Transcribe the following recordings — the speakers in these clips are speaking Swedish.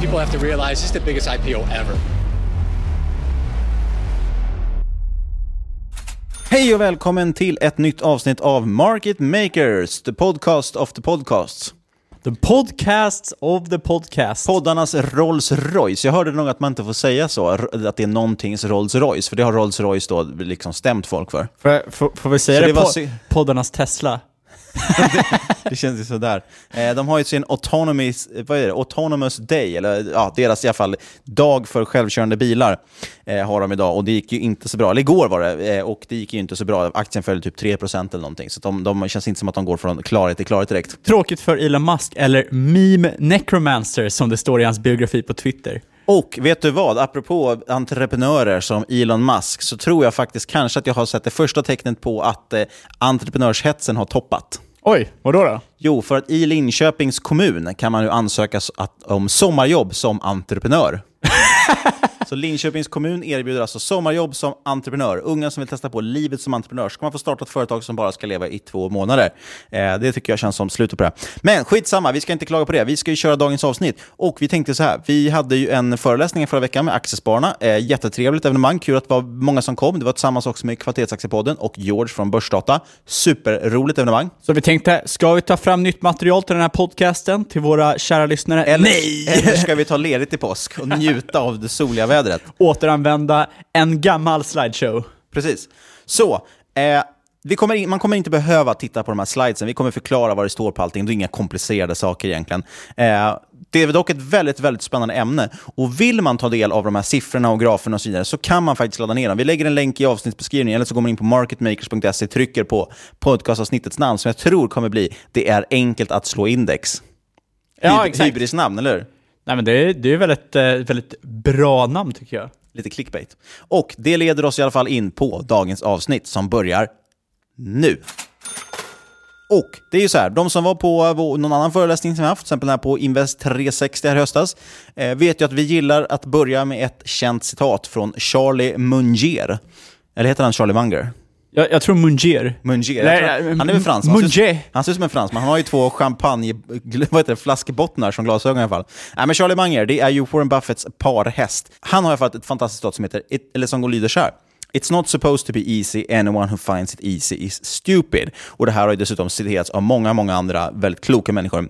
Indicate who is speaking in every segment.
Speaker 1: People have to realize this is the biggest IPO ever.
Speaker 2: Hej och välkommen till ett nytt avsnitt av Market Makers, the podcast of the podcasts.
Speaker 3: The podcasts of the podcast.
Speaker 2: Poddarnas Rolls Royce. Jag hörde nog att man inte får säga så, att det är någontings Rolls Royce, för det har Rolls Royce då liksom stämt folk för.
Speaker 3: Får, jag- får, får vi säga
Speaker 2: Så
Speaker 3: det,
Speaker 2: det var
Speaker 3: po- poddarnas Tesla?
Speaker 2: Det känns ju sådär. Eh, de har ju sin autonomous, eh, vad är det? autonomous day, eller ja, deras i alla fall dag för självkörande bilar eh, har de idag. Och det gick ju inte så bra, eller igår var det, eh, och det gick ju inte så bra. Aktien föll typ 3% eller någonting. Så de, de känns inte som att de går från klarhet till klarhet direkt.
Speaker 3: Tråkigt för Elon Musk, eller Meme Necromancer som det står i hans biografi på Twitter.
Speaker 2: Och vet du vad? Apropå entreprenörer som Elon Musk så tror jag faktiskt kanske att jag har sett det första tecknet på att eh, entreprenörshetsen har toppat.
Speaker 3: Oj, vadå då?
Speaker 2: Jo, för att i Linköpings kommun kan man nu ansöka att, om sommarjobb som entreprenör. Så Linköpings kommun erbjuder alltså sommarjobb som entreprenör. Unga som vill testa på livet som entreprenör. Så kan man få starta ett företag som bara ska leva i två månader. Eh, det tycker jag känns som slutet på det. Men skitsamma, vi ska inte klaga på det. Vi ska ju köra dagens avsnitt. Och vi tänkte så här, vi hade ju en föreläsning förra veckan med Aktiespararna. Eh, jättetrevligt evenemang, kul att det var många som kom. Det var tillsammans också med Kvartersaktiepodden och George från Börsdata. Superroligt evenemang.
Speaker 3: Så vi tänkte, ska vi ta fram nytt material till den här podcasten till våra kära lyssnare?
Speaker 2: Eller,
Speaker 3: Nej!
Speaker 2: eller ska vi ta ledigt i påsk och njuta av det soliga vädret?
Speaker 3: Återanvända en gammal slideshow.
Speaker 2: Precis. Så, eh, vi kommer in, man kommer inte behöva titta på de här slidesen. Vi kommer förklara vad det står på allting. Det är inga komplicerade saker egentligen. Eh, det är dock ett väldigt, väldigt spännande ämne. Och vill man ta del av de här siffrorna och graferna och så vidare så kan man faktiskt ladda ner dem. Vi lägger en länk i avsnittsbeskrivningen eller så går man in på marketmakers.se, trycker på podcastavsnittets namn som jag tror kommer bli Det är enkelt att slå index.
Speaker 3: Ja,
Speaker 2: Hyb-
Speaker 3: exakt.
Speaker 2: Hybrisnamn, eller hur?
Speaker 3: Nej men det är, det är väldigt, eh, väldigt bra namn tycker jag.
Speaker 2: Lite clickbait. Och det leder oss i alla fall in på dagens avsnitt som börjar nu. Och det är ju så här, de som var på någon annan föreläsning som vi haft, till exempel den här på Invest 360 här i höstas, eh, vet ju att vi gillar att börja med ett känt citat från Charlie Munger. Eller heter han Charlie Munger?
Speaker 3: Jag, jag tror. Mungier. Nej,
Speaker 2: Jag tror-
Speaker 3: nej,
Speaker 2: han är väl fransman? Han ser,
Speaker 3: Mungier.
Speaker 2: ut- han ser ut som en fransman. Han har ju två champagne, vad heter det, flaskbottnar som glasögon i alla fall. Nej, men Charlie Munger, det är ju Warren Buffetts parhäst. Han har i alla fall ett fantastiskt citat som heter, it, eller som går lyder så här. It's not supposed to be easy, anyone who finds it easy is stupid. Och det här har ju dessutom citerats av många, många andra väldigt kloka människor.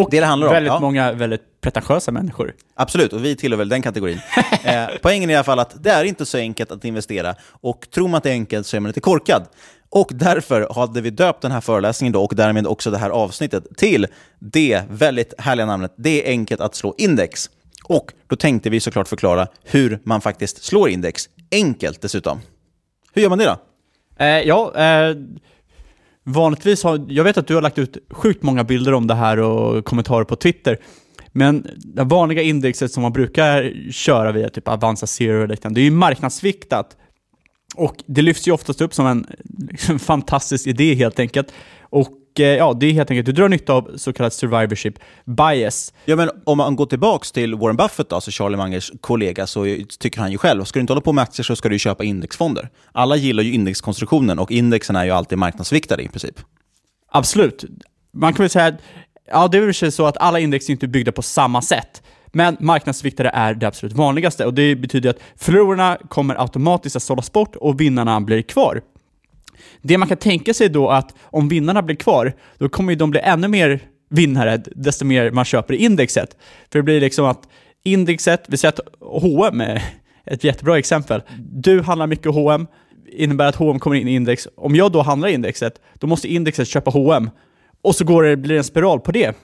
Speaker 3: Och
Speaker 2: det det handlar om,
Speaker 3: väldigt
Speaker 2: ja.
Speaker 3: många väldigt pretentiösa människor.
Speaker 2: Absolut, och vi tillhör väl den kategorin. eh, poängen är i alla fall att det är inte så enkelt att investera och tror man att det är enkelt så är man lite korkad. Och därför hade vi döpt den här föreläsningen då, och därmed också det här avsnittet till det väldigt härliga namnet Det är enkelt att slå index. Och då tänkte vi såklart förklara hur man faktiskt slår index. Enkelt dessutom. Hur gör man det då?
Speaker 3: Eh, ja, eh, vanligtvis har, jag vet att du har lagt ut sjukt många bilder om det här och kommentarer på Twitter. Men det vanliga indexet som man brukar köra via typ Avanza Zero och liknande, det är ju marknadsviktat. Och det lyfts ju oftast upp som en en fantastisk idé helt enkelt. Och ja, det är helt enkelt, du drar nytta av så kallad survivorship bias.
Speaker 2: Ja, men om man går tillbaks till Warren Buffett, alltså Charlie Mangers kollega, så tycker han ju själv, ska du inte hålla på med aktier så ska du köpa indexfonder. Alla gillar ju indexkonstruktionen och indexen är ju alltid marknadsviktade i princip.
Speaker 3: Absolut. Man kan väl säga att ja, det är väl så att alla index är inte byggda på samma sätt. Men marknadsviktare är det absolut vanligaste och det betyder att förlorarna kommer automatiskt att sållas bort och vinnarna blir kvar. Det man kan tänka sig då att om vinnarna blir kvar, då kommer ju de bli ännu mer vinnare desto mer man köper i indexet. För det blir liksom att indexet, vi säger att H&M är ett jättebra exempel. Du handlar mycket H&M innebär att H&M kommer in i index. Om jag då handlar i indexet, då måste indexet köpa H&M och så går det, blir det en spiral på det.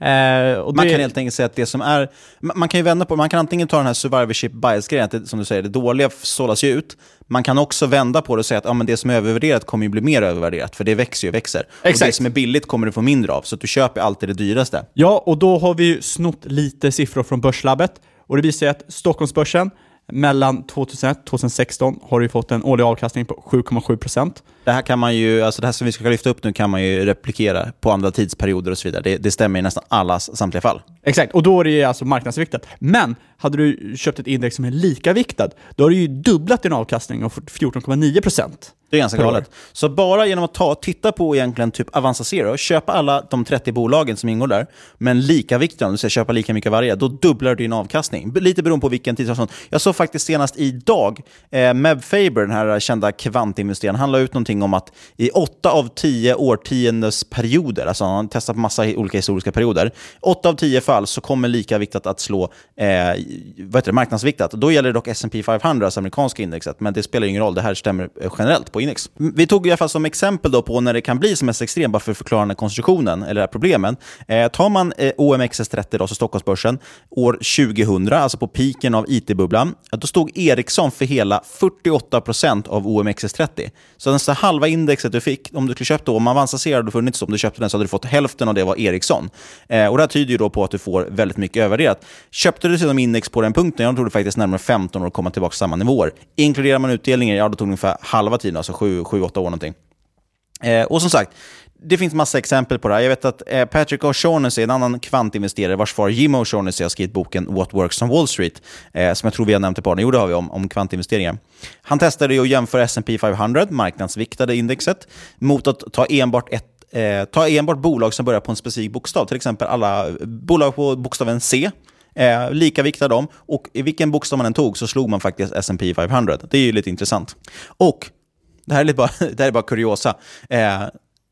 Speaker 3: Eh,
Speaker 2: Man
Speaker 3: det-
Speaker 2: kan helt enkelt säga att det som är... Man kan ju vända på Man kan antingen ta den här survivorship bias-grejen, att som du säger, det dåliga sållas ju ut. Man kan också vända på det och säga att ja, men det som är övervärderat kommer ju bli mer övervärderat, för det växer ju och växer. Och det
Speaker 3: Exakt.
Speaker 2: som är billigt kommer du få mindre av, så att du köper alltid det dyraste.
Speaker 3: Ja, och då har vi ju snott lite siffror från Börslabbet. Och det visar ju att Stockholmsbörsen mellan 2001 och 2016 har ju fått en årlig avkastning på 7,7%.
Speaker 2: Det här kan man ju, alltså det här som vi ska lyfta upp nu kan man ju replikera på andra tidsperioder och så vidare. Det, det stämmer i nästan alla samtliga fall.
Speaker 3: Exakt, och då är det ju alltså marknadsviktat. Men hade du köpt ett index som är lika viktat, då har du ju dubblat din avkastning och fått 14,9%.
Speaker 2: Det är ganska galet. Så bara genom att ta, titta på egentligen typ Avanza Zero, köpa alla de 30 bolagen som ingår där, men lika viktiga, om du säger köpa lika mycket varje, då dubblar du din avkastning. Lite beroende på vilken tidshorisont. Jag såg faktiskt senast idag, eh, Meb Faber, den här kända kvantinvesteraren, han la ut någonting om att i åtta av tio årtiondes perioder, alltså han har testat på massa olika historiska perioder, åtta av tio fall så kommer lika viktat att slå eh, vad heter det, marknadsviktat. Då gäller det dock S&P 500, alltså amerikanska indexet, men det spelar ingen roll, det här stämmer eh, generellt på index. Vi tog i alla fall som exempel då på när det kan bli som mest extremt, bara för att förklara den här konstruktionen, eller det här problemen. Eh, tar man eh, OMXS30, alltså Stockholmsbörsen, år 2000, alltså på piken av IT-bubblan, då stod Ericsson för hela 48% av OMXS30. Så nästan halva indexet du fick, om du skulle köpt då, om Avanza Zero hade funnits, om du köpte den så hade du fått hälften av det var Ericsson. Eh, och det här tyder ju då på att du får väldigt mycket övervärderat. Köpte du sedan index på den punkten, jag då tog det faktiskt närmare 15 år att komma tillbaka till samma nivåer. Inkluderar man utdelningen, ja, då tog det ungefär halva tiden, alltså alltså 7-8 år någonting. Eh, och som sagt, det finns massa exempel på det här. Jag vet att eh, Patrick O'Shaughnessy, en annan kvantinvesterare vars far Jim O'Shaughnessy har skrivit boken What Works on Wall Street, eh, som jag tror vi har nämnt i par Jo, det har vi om, om kvantinvesteringar. Han testade att jämföra S&P 500, marknadsviktade indexet, mot att ta enbart ett Eh, ta enbart bolag som börjar på en specifik bokstav, till exempel alla bolag på bokstaven C. Eh, lika viktar dem, och i vilken bokstav man än tog så slog man faktiskt S&P 500. Det är ju lite intressant. Och det här är, lite bara, det här är bara kuriosa. Eh,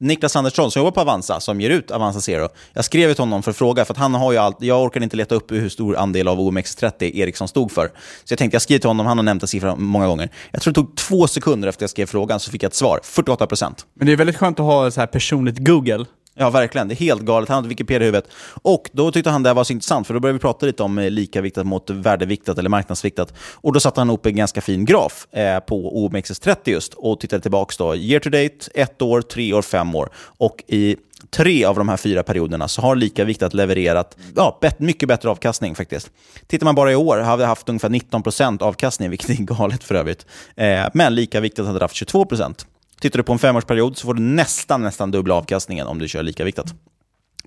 Speaker 2: Niklas Andersson som jobbar på Avanza, som ger ut Avanza Zero. Jag skrev till honom för att fråga, för att han har ju allt, jag orkar inte leta upp hur stor andel av OMX30 Ericsson stod för. Så jag tänkte, jag skriver till honom, han har nämnt en siffra många gånger. Jag tror det tog två sekunder efter jag skrev frågan så fick jag ett svar, 48%.
Speaker 3: Men det är väldigt skönt att ha så här personligt Google.
Speaker 2: Ja, verkligen. Det är helt galet. Han hade Wikipedia i huvudet. Och då tyckte han det här var så intressant, för då började vi prata lite om eh, likaviktat mot värdeviktat eller marknadsviktat. Och då satte han ihop en ganska fin graf eh, på OMXS30 just och tittade tillbaka då. Year to date, ett år, tre år, fem år. Och i tre av de här fyra perioderna så har likaviktat levererat ja, bet- mycket bättre avkastning faktiskt. Tittar man bara i år har vi haft ungefär 19% avkastning, vilket är galet för övrigt. Eh, men likaviktat hade haft 22%. Tittar du på en femårsperiod så får du nästan, nästan dubbla avkastningen om du kör likaviktat.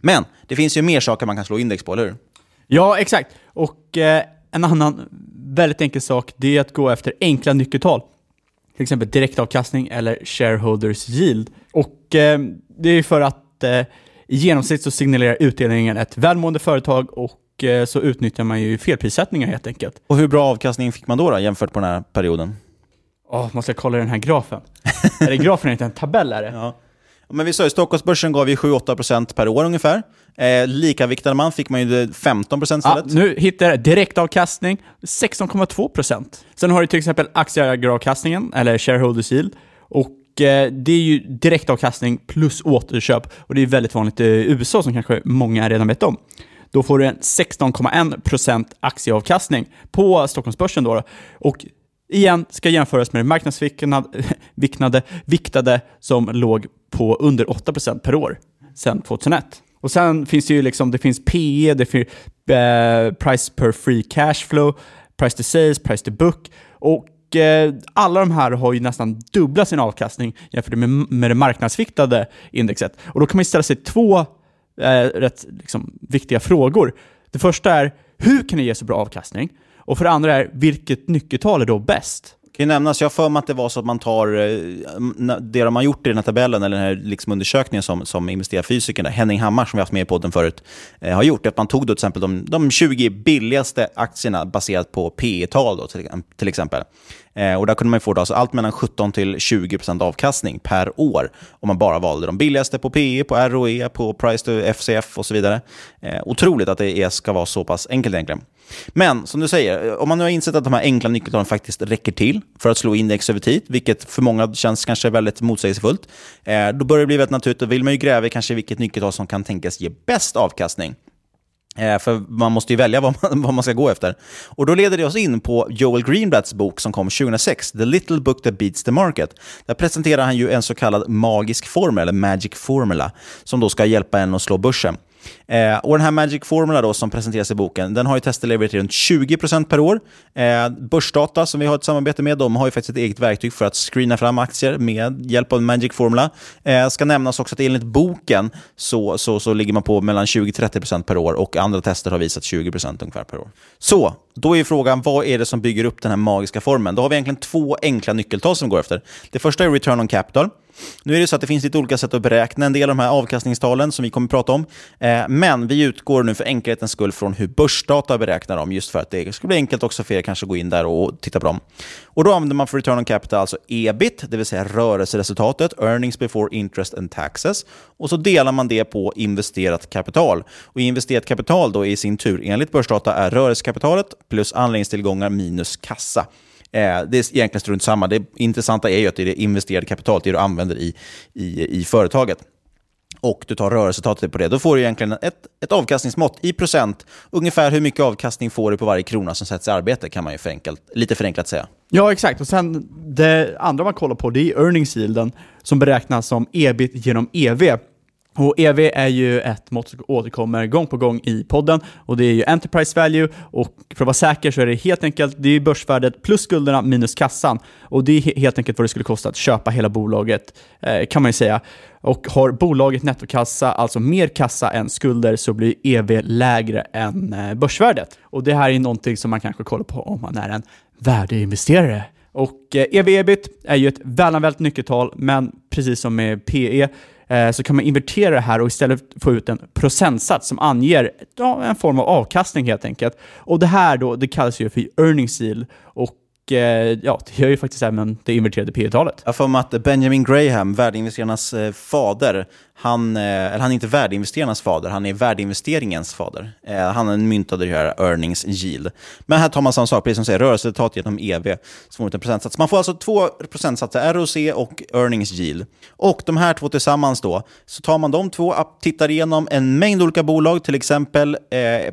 Speaker 2: Men det finns ju mer saker man kan slå index på, eller hur?
Speaker 3: Ja, exakt. Och eh, en annan väldigt enkel sak, det är att gå efter enkla nyckeltal. till exempel direktavkastning eller shareholders yield. Och eh, det är för att eh, i genomsnitt så signalerar utdelningen ett välmående företag och eh, så utnyttjar man ju felprissättningar helt enkelt.
Speaker 2: Och hur bra avkastning fick man då, då jämfört på den här perioden?
Speaker 3: Åh, måste jag kolla den här grafen? är det grafen inte en tabell är det?
Speaker 2: Ja. Men vi sa ju Stockholmsbörsen gav ju 7-8% per år ungefär. Eh, likaviktade man fick man ju 15% istället.
Speaker 3: Ja, nu hittar jag direktavkastning 16,2%. Sen har du till exempel aktieägaravkastningen, eller shareholders yield. Och eh, det är ju direktavkastning plus återköp. Och det är väldigt vanligt i USA som kanske många redan vet om. Då får du en 16,1% aktieavkastning på Stockholmsbörsen. Då. Och igen ska jämföras med det marknadsviktade viktade som låg på under 8% per år sedan 2001. Och sen finns det ju liksom, det finns PE, det finns eh, price per free cash flow, price to sales, price to book. Och eh, alla de här har ju nästan dubbla sin avkastning jämfört med, med det marknadsviktade indexet. Och då kan man ställa sig två eh, rätt liksom, viktiga frågor. Det första är, hur kan det ge så bra avkastning? Och för det andra är, vilket nyckeltal är då bäst?
Speaker 2: kan ju nämnas, jag har för mig att det var så att man tar eh, det de har gjort i den här tabellen, eller den här liksom undersökningen som, som investerarfysikern, Henning Hammar, som vi haft med i podden förut, eh, har gjort. Att man tog då till exempel de, de 20 billigaste aktierna baserat på P tal till, till exempel. Eh, och där kunde man få då, alltså allt mellan 17 till 20% avkastning per år om man bara valde de billigaste på PE, på ROE, på price to FCF och så vidare. Eh, otroligt att det är, ska vara så pass enkelt egentligen. Men som du säger, eh, om man nu har insett att de här enkla nyckeltalen faktiskt räcker till för att slå index över tid, vilket för många känns kanske väldigt motsägelsefullt, eh, då börjar det bli väldigt naturligt. Då vill man ju gräva kanske vilket nyckeltal som kan tänkas ge bäst avkastning. Eh, för man måste ju välja vad man, vad man ska gå efter. Och då leder det oss in på Joel Greenblatts bok som kom 2006, The Little Book That Beats the Market. Där presenterar han ju en så kallad magisk formel, eller magic formula, som då ska hjälpa en att slå börsen. Eh, och Den här Magic Formula då, som presenteras i boken, den har ju testelevererat runt 20% per år. Eh, Börsdata, som vi har ett samarbete med, de har ju faktiskt ett eget verktyg för att screena fram aktier med hjälp av Magic Formula. Eh, ska nämnas också att enligt boken så, så, så ligger man på mellan 20-30% per år och andra tester har visat 20% ungefär per år. Så, då är frågan, vad är det som bygger upp den här magiska formeln? Då har vi egentligen två enkla nyckeltal som vi går efter. Det första är return on capital. Nu är det så att det finns lite olika sätt att beräkna en del av de här avkastningstalen som vi kommer att prata om. Eh, men vi utgår nu för enkelhetens skull från hur börsdata beräknar dem, just för att det ska bli enkelt också för er kanske att gå in där och titta på dem. Och Då använder man för return on capital alltså ebit, det vill säga rörelseresultatet, earnings before interest and taxes. Och så delar man det på investerat kapital. Och investerat kapital då i sin tur enligt börsdata är rörelsekapitalet plus anläggningstillgångar minus kassa. Eh, det är egentligen strunt samma. Det intressanta är ju att det är det investerade kapitalet, det du använder i, i, i företaget och du tar rörelseresultatet på det, då får du egentligen ett, ett avkastningsmått i procent. Ungefär hur mycket avkastning får du på varje krona som sätts i arbete, kan man ju förenklat, lite förenklat säga.
Speaker 3: Ja, exakt. Och sen det andra man kollar på, det är earnings yielden, som beräknas som ebit genom EV. Och EV är ju ett mått som återkommer gång på gång i podden och det är ju Enterprise Value och för att vara säker så är det helt enkelt det är börsvärdet plus skulderna minus kassan och det är helt enkelt vad det skulle kosta att köpa hela bolaget eh, kan man ju säga. Och har bolaget nettokassa, alltså mer kassa än skulder, så blir EV lägre än eh, börsvärdet. Och det här är någonting som man kanske kollar på om man är en värdeinvesterare. Och eh, e EV-ebit är ju ett välanvänt nyckeltal, men precis som med PE Eh, så kan man invertera det här och istället få ut en procentsats som anger ja, en form av avkastning helt enkelt. Och det här då, det kallas ju för earnings yield och Eh, ja, det gör ju faktiskt även det inverterade P talet
Speaker 2: Jag får mig att Benjamin Graham, värdeinvesterarnas eh, fader, han, eh, eller han är inte värdeinvesterarnas fader, han är värdeinvesteringens fader. Han myntade det här earnings yield. Men här tar man samma sak, precis som säger, rörelseresultat genom EV, som en procentsats. Man får alltså två procentsatser, ROC och earnings yield. Och de här två tillsammans då, så tar man de två, tittar igenom en mängd olika bolag, till exempel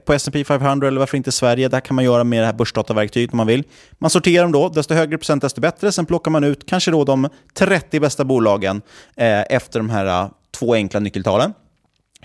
Speaker 2: på S&P 500 eller varför inte Sverige, där kan man göra med det här börsdataverktyget om man vill. Man sorterar de då, desto högre procent desto bättre. Sen plockar man ut kanske då de 30 bästa bolagen eh, efter de här eh, två enkla nyckeltalen.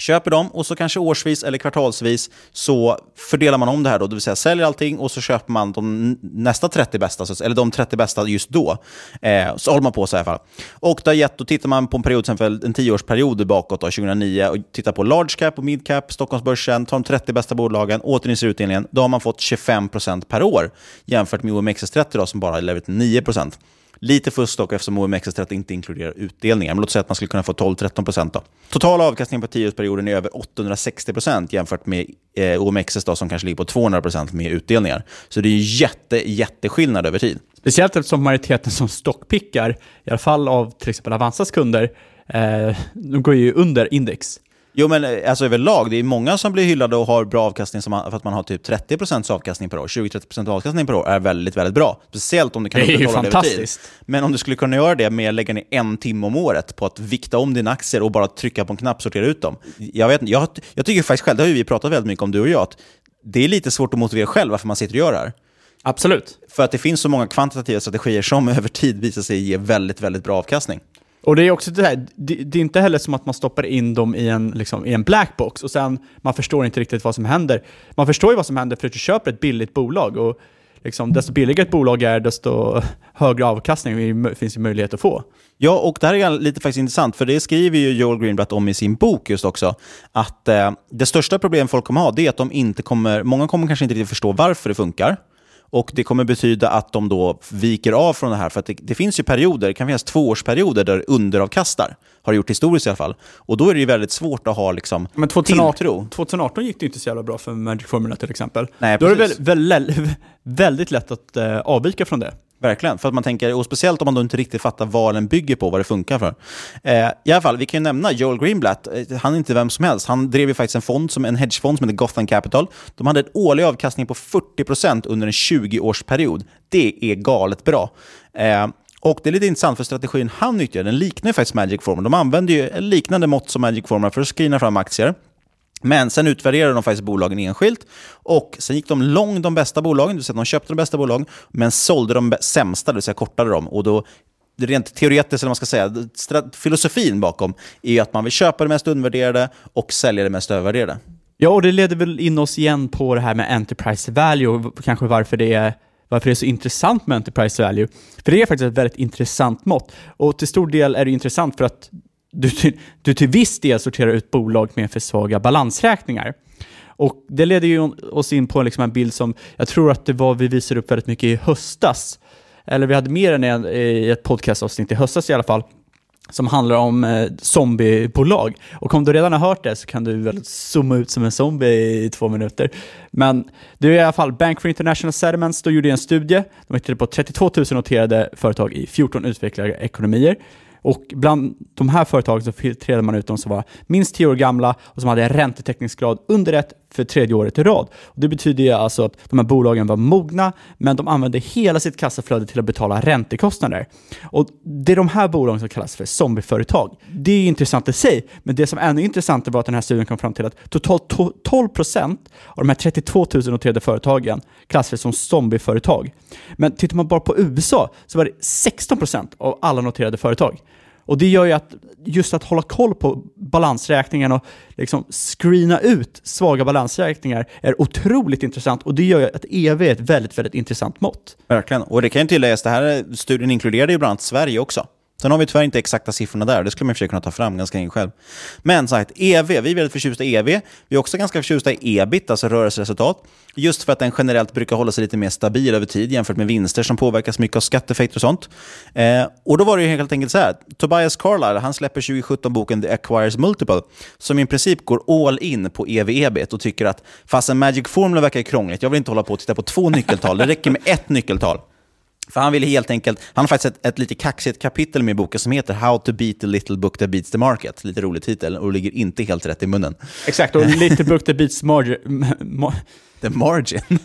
Speaker 2: Köper dem och så kanske årsvis eller kvartalsvis så fördelar man om det här då, det vill säga säljer allting och så köper man de nästa 30 bästa, eller de 30 bästa just då. Eh, så håller man på så i alla fall. Och det har gett, då tittar man på en period, till exempel en tioårsperiod bakåt, då, 2009, och tittar på large cap och mid cap, Stockholmsbörsen, tar de 30 bästa bolagen, återinser utdelningen, då har man fått 25% per år jämfört med OMXS30 då, som bara har levererat 9%. Lite fusk dock eftersom OMXS30 inte inkluderar utdelningar. Men låt säga att man skulle kunna få 12-13% då. Total avkastning på 10-årsperioden är över 860% jämfört med eh, OMXS då, som kanske ligger på 200% med utdelningar. Så det är ju jätte, jätteskillnad över tid.
Speaker 3: Speciellt eftersom majoriteten som stockpickar, i alla fall av till exempel Avanzas kunder, eh, de går ju under index.
Speaker 2: Jo, men eh, alltså överlag, det är många som blir hyllade och har bra avkastning som, för att man har typ 30% avkastning per år. 20-30% avkastning per år är väldigt, väldigt bra. Speciellt om du kan upprätthålla det över tid. Men om du skulle kunna göra det med att lägga ner en timme om året på att vikta om dina aktier och bara trycka på en knapp och sortera ut dem. Jag, vet, jag, jag tycker faktiskt själv, det har vi pratat väldigt mycket om, du och jag, att det är lite svårt att motivera själv varför man sitter och gör det här.
Speaker 3: Absolut.
Speaker 2: För att det finns så många kvantitativa strategier som över tid visar sig ge väldigt, väldigt bra avkastning.
Speaker 3: Och det är också det här, det, det är inte heller som att man stoppar in dem i en, liksom, i en blackbox och sen man förstår inte riktigt vad som händer. Man förstår ju vad som händer för att du köper ett billigt bolag och liksom, desto billigare ett bolag är, desto högre avkastning finns det möjlighet att få.
Speaker 2: Ja, och det här är lite faktiskt intressant, för det skriver ju Joel Greenblatt om i sin bok just också, att eh, det största problem folk kommer ha, det är att de inte kommer, många kommer kanske inte riktigt förstå varför det funkar. Och det kommer betyda att de då viker av från det här. För det, det finns ju perioder, det kan finnas tvåårsperioder där underavkastar. Har det gjort historiskt i alla fall. Och då är det ju väldigt svårt att ha liksom,
Speaker 3: Men 2018,
Speaker 2: tilltro.
Speaker 3: 2018 gick det inte så jävla bra för Magic Formula till exempel.
Speaker 2: Nej,
Speaker 3: Då är det
Speaker 2: precis.
Speaker 3: väl, väl, väldigt lätt att eh, avvika från det.
Speaker 2: Verkligen, för att man tänker, och speciellt om man då inte riktigt fattar vad den bygger på, vad det funkar för. Eh, I alla fall, vi kan ju nämna Joel Greenblatt. Eh, han är inte vem som helst. Han drev ju faktiskt en fond, som en hedgefond som heter Gotham Capital. De hade en årlig avkastning på 40% under en 20-årsperiod. Det är galet bra. Eh, och det är lite intressant för strategin han nyttjar, den liknar ju faktiskt Magic Formula. De använder ju en liknande mått som Magic Formula för att screena fram aktier. Men sen utvärderade de faktiskt bolagen enskilt och sen gick de lång de bästa bolagen, det vill säga de köpte de bästa bolagen, men sålde de sämsta, det vill säga kortade dem. Och då, rent teoretiskt, eller vad man ska säga, filosofin bakom är att man vill köpa det mest undervärderade och sälja det mest övervärderade.
Speaker 3: Ja, och det leder väl in oss igen på det här med enterprise value och kanske varför det är varför det är så intressant med enterprise value. För det är faktiskt ett väldigt intressant mått. Och till stor del är det intressant för att du till, du till viss del sorterar ut bolag med för svaga balansräkningar. Och det leder ju oss in på liksom en bild som jag tror att det var vi visade upp väldigt mycket i höstas. Eller vi hade mer än en, eh, i ett podcastavsnitt i höstas i alla fall som handlar om eh, zombiebolag. Och om du redan har hört det så kan du väl zooma ut som en zombie i två minuter. Men det är i alla fall Bank for International Settlements, då gjorde en studie. De tittade på 32 000 noterade företag i 14 utvecklade ekonomier. Och bland de här företagen så filtrerade man ut de som var minst 10 år gamla och som hade en räntetäckningsgrad under 1, för tredje året i rad. Och det betyder ju alltså att de här bolagen var mogna, men de använde hela sitt kassaflöde till att betala räntekostnader. Och det är de här bolagen som kallas för zombieföretag. Det är intressant i sig, men det som är ännu intressantare var att den här studien kom fram till att totalt 12% av de här 32 000 noterade företagen klassades som zombieföretag. Men tittar man bara på USA så var det 16% av alla noterade företag. Och det gör ju att just att hålla koll på balansräkningen och liksom screena ut svaga balansräkningar är otroligt intressant och det gör ju att EV är ett väldigt, väldigt intressant mått.
Speaker 2: Verkligen. Och det kan ju tilläggas, den här studien inkluderade ju bland annat Sverige också. Sen har vi tyvärr inte exakta siffrorna där, det skulle man i och för sig kunna ta fram ganska enkelt själv. Men så här, EV, vi är väldigt förtjusta i EV. Vi är också ganska förtjusta i EBIT, alltså rörelseresultat. Just för att den generellt brukar hålla sig lite mer stabil över tid jämfört med vinster som påverkas mycket av skatteeffekter och sånt. Eh, och då var det ju helt enkelt så här, Tobias Carlyle, han släpper 2017 boken The Acquires Multiple, som i princip går all in på EV-EBIT och tycker att fast en Magic Formula verkar krångligt, jag vill inte hålla på och titta på två nyckeltal, det räcker med ett nyckeltal. För han ville helt enkelt, han har faktiskt ett, ett lite kaxigt kapitel med i boken som heter How to beat the little book that beats the market. Lite rolig titel och ligger inte helt rätt i munnen.
Speaker 3: Exakt, och lite book that beats margin. Ma
Speaker 2: the margin?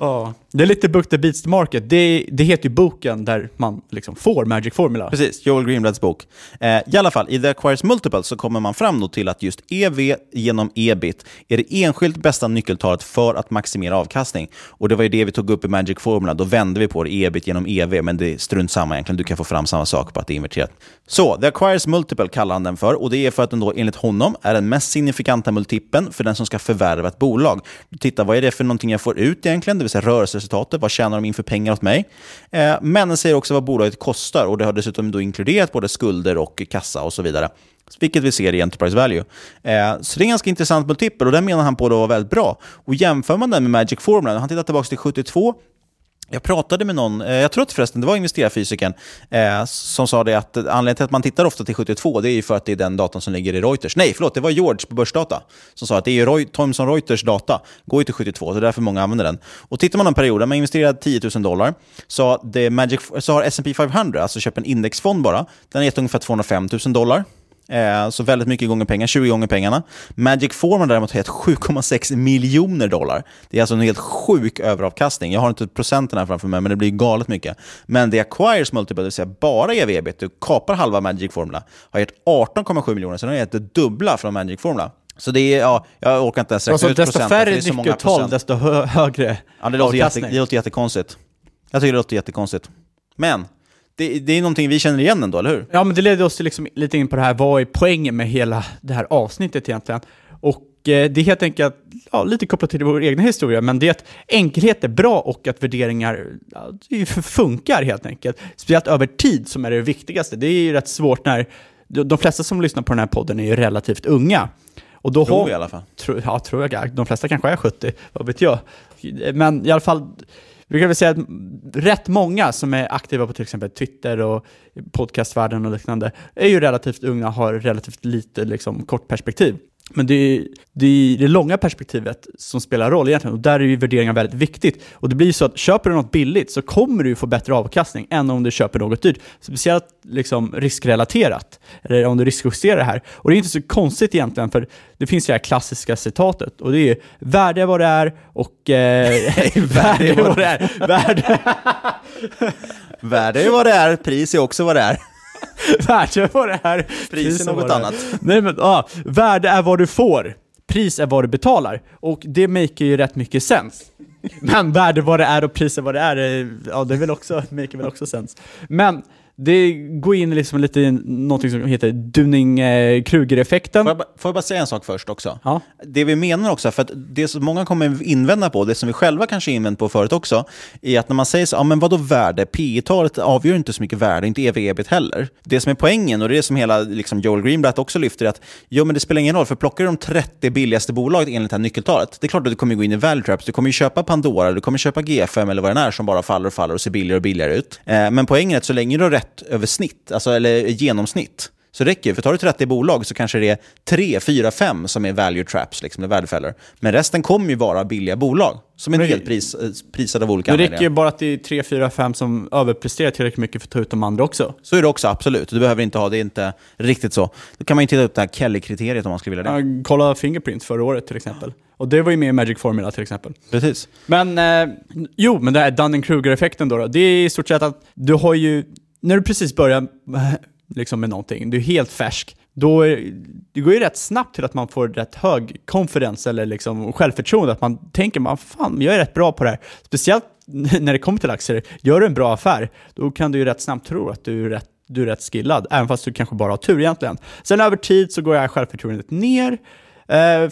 Speaker 3: Ja, det är lite book the beats market. Det, det heter ju boken där man liksom får Magic Formula.
Speaker 2: Precis, Joel Greenblads bok. Eh, I alla fall, i The Acquires Multiple så kommer man fram då till att just EV genom EBIT är det enskilt bästa nyckeltalet för att maximera avkastning. Och det var ju det vi tog upp i Magic Formula. Då vände vi på det, EBIT genom EV, men det är strunt samma egentligen. Du kan få fram samma sak på att det är inverterat. Så, The Acquires Multiple kallar han den för och det är för att den då enligt honom är den mest signifikanta multipeln för den som ska förvärva ett bolag. Titta, vad är det för någonting jag får ut egentligen? Det vill säga rörelseresultatet. Vad tjänar de in för pengar åt mig? Eh, Men den säger också vad bolaget kostar och det har dessutom då inkluderat både skulder och kassa och så vidare. Vilket vi ser i Enterprise Value. Eh, så det är en ganska intressant multipel och den menar han på då var väldigt bra. Och jämför man den med Magic Formula, han tittar tillbaka till 72 jag pratade med någon, eh, jag tror att förresten det var investerarfysikern, eh, som sa det att anledningen till att man tittar ofta till 72 det är ju för att det är den datan som ligger i Reuters. Nej, förlåt, det var George på Börsdata som sa att det är Roy, Thomson Reuters data, går ju till 72, så det är därför många använder den. Och tittar man en period där man investerar 10 000 dollar så, det Magic, så har S&P 500, alltså köpt en indexfond bara, den har gett ungefär 205 000 dollar. Eh, så väldigt mycket gånger pengar, 20 gånger pengarna. Magic Formula däremot har gett 7,6 miljoner dollar. Det är alltså en helt sjuk överavkastning. Jag har inte procenten här framför mig, men det blir galet mycket. Men det Acquires Multiple, det vill säga bara ev du kapar halva Magic Formula, har gett 18,7 miljoner, så den har gett det dubbla från Magic Formula. Så det är, ja, jag orkar inte ens räkna
Speaker 3: alltså,
Speaker 2: ut
Speaker 3: desto
Speaker 2: procenten.
Speaker 3: färre
Speaker 2: så många
Speaker 3: nyckeltal, desto hö högre
Speaker 2: Ja, det låter, jätte, det låter jättekonstigt. Jag tycker det låter jättekonstigt. Men, det, det är någonting vi känner igen ändå, eller hur?
Speaker 3: Ja, men det leder oss till liksom lite in på det här, vad är poängen med hela det här avsnittet egentligen? Och eh, det är helt enkelt ja, lite kopplat till vår egna historia, men det är att enkelhet är bra och att värderingar ja, funkar helt enkelt. Speciellt över tid som är det viktigaste. Det är ju rätt svårt när de flesta som lyssnar på den här podden är ju relativt unga. Och då
Speaker 2: Tror
Speaker 3: har-
Speaker 2: vi i alla fall.
Speaker 3: Tro, ja, tror jag. De flesta kanske är 70, vad vet jag. Men i alla fall, vi kan väl säga att rätt många som är aktiva på till exempel Twitter och podcastvärlden och liknande är ju relativt unga och har relativt lite liksom, kort perspektiv. Men det är, det är det långa perspektivet som spelar roll egentligen och där är ju värderingar väldigt viktigt. Och det blir ju så att köper du något billigt så kommer du få bättre avkastning än om du köper något dyrt. Speciellt liksom riskrelaterat, eller om du riskjusterar det här. Och det är inte så konstigt egentligen, för det finns ju det här klassiska citatet och det är ju värde är vad det är och... Eh, värde är vad det är. Värde,
Speaker 2: Värde är vad det är, pris är också vad det är.
Speaker 3: värde är vad det är.
Speaker 2: Pris är något annat.
Speaker 3: Nej men, ja, värde är vad du får. Pris är vad du betalar. Och det maker ju rätt mycket sens. Men värde vad det är och pris är vad det är, eh, ja det vill också, maker väl också sens. Men det går in liksom lite i någonting som heter Dunning-Kruger-effekten.
Speaker 2: Får får jag bara säga en sak först också?
Speaker 3: Ja.
Speaker 2: Det vi menar också, för att det som många kommer invända på, det som vi själva kanske invänt på förut också, är att när man säger så, ja men vadå värde? P talet avgör inte så mycket värde, inte ev ebit heller. Det som är poängen, och det är det som hela liksom Joel Greenblatt också lyfter, är att jo men det spelar ingen roll, för plockar du de 30 billigaste bolaget enligt det här nyckeltalet, det är klart att du kommer gå in i value traps, du kommer ju köpa Pandora, du kommer köpa GFM eller vad det är som bara faller och faller och ser billigare och billigare ut. Eh, men poängen är att så länge du har rätt över snitt, alltså, eller genomsnitt, så räcker det. För tar du 30 bolag så kanske det är 3, 4, 5 som är value traps, liksom, eller värdefällor. Men resten kommer ju vara billiga bolag som är
Speaker 3: Men-
Speaker 2: helt pris, eh, prisade av olika
Speaker 3: Det räcker ju
Speaker 2: anledningar.
Speaker 3: bara att det är 3, 4, 5 som överpresterar tillräckligt mycket för att ta ut de andra också.
Speaker 2: Så är det också, absolut. Du behöver inte ha, det är inte riktigt så. Då kan man ju titta upp det här Kelly-kriteriet om man skulle vilja det.
Speaker 3: Ja, kolla Fingerprint förra året till exempel. Och det var ju med i Magic Formula till exempel.
Speaker 2: Precis.
Speaker 3: Men, eh, jo, men det här Dunning-Kruger-effekten då, då, det är i stort sett att du har ju, när du precis börjar liksom med någonting, du är helt färsk, då är, det går ju rätt snabbt till att man får rätt hög confidence eller liksom självförtroende, att man tänker, man, fan, jag är rätt bra på det här. Speciellt när det kommer till aktier, gör du en bra affär, då kan du ju rätt snabbt tro att du är rätt du är rätt skillad, även fast du kanske bara har tur egentligen. Sen över tid så går det här självförtroendet ner,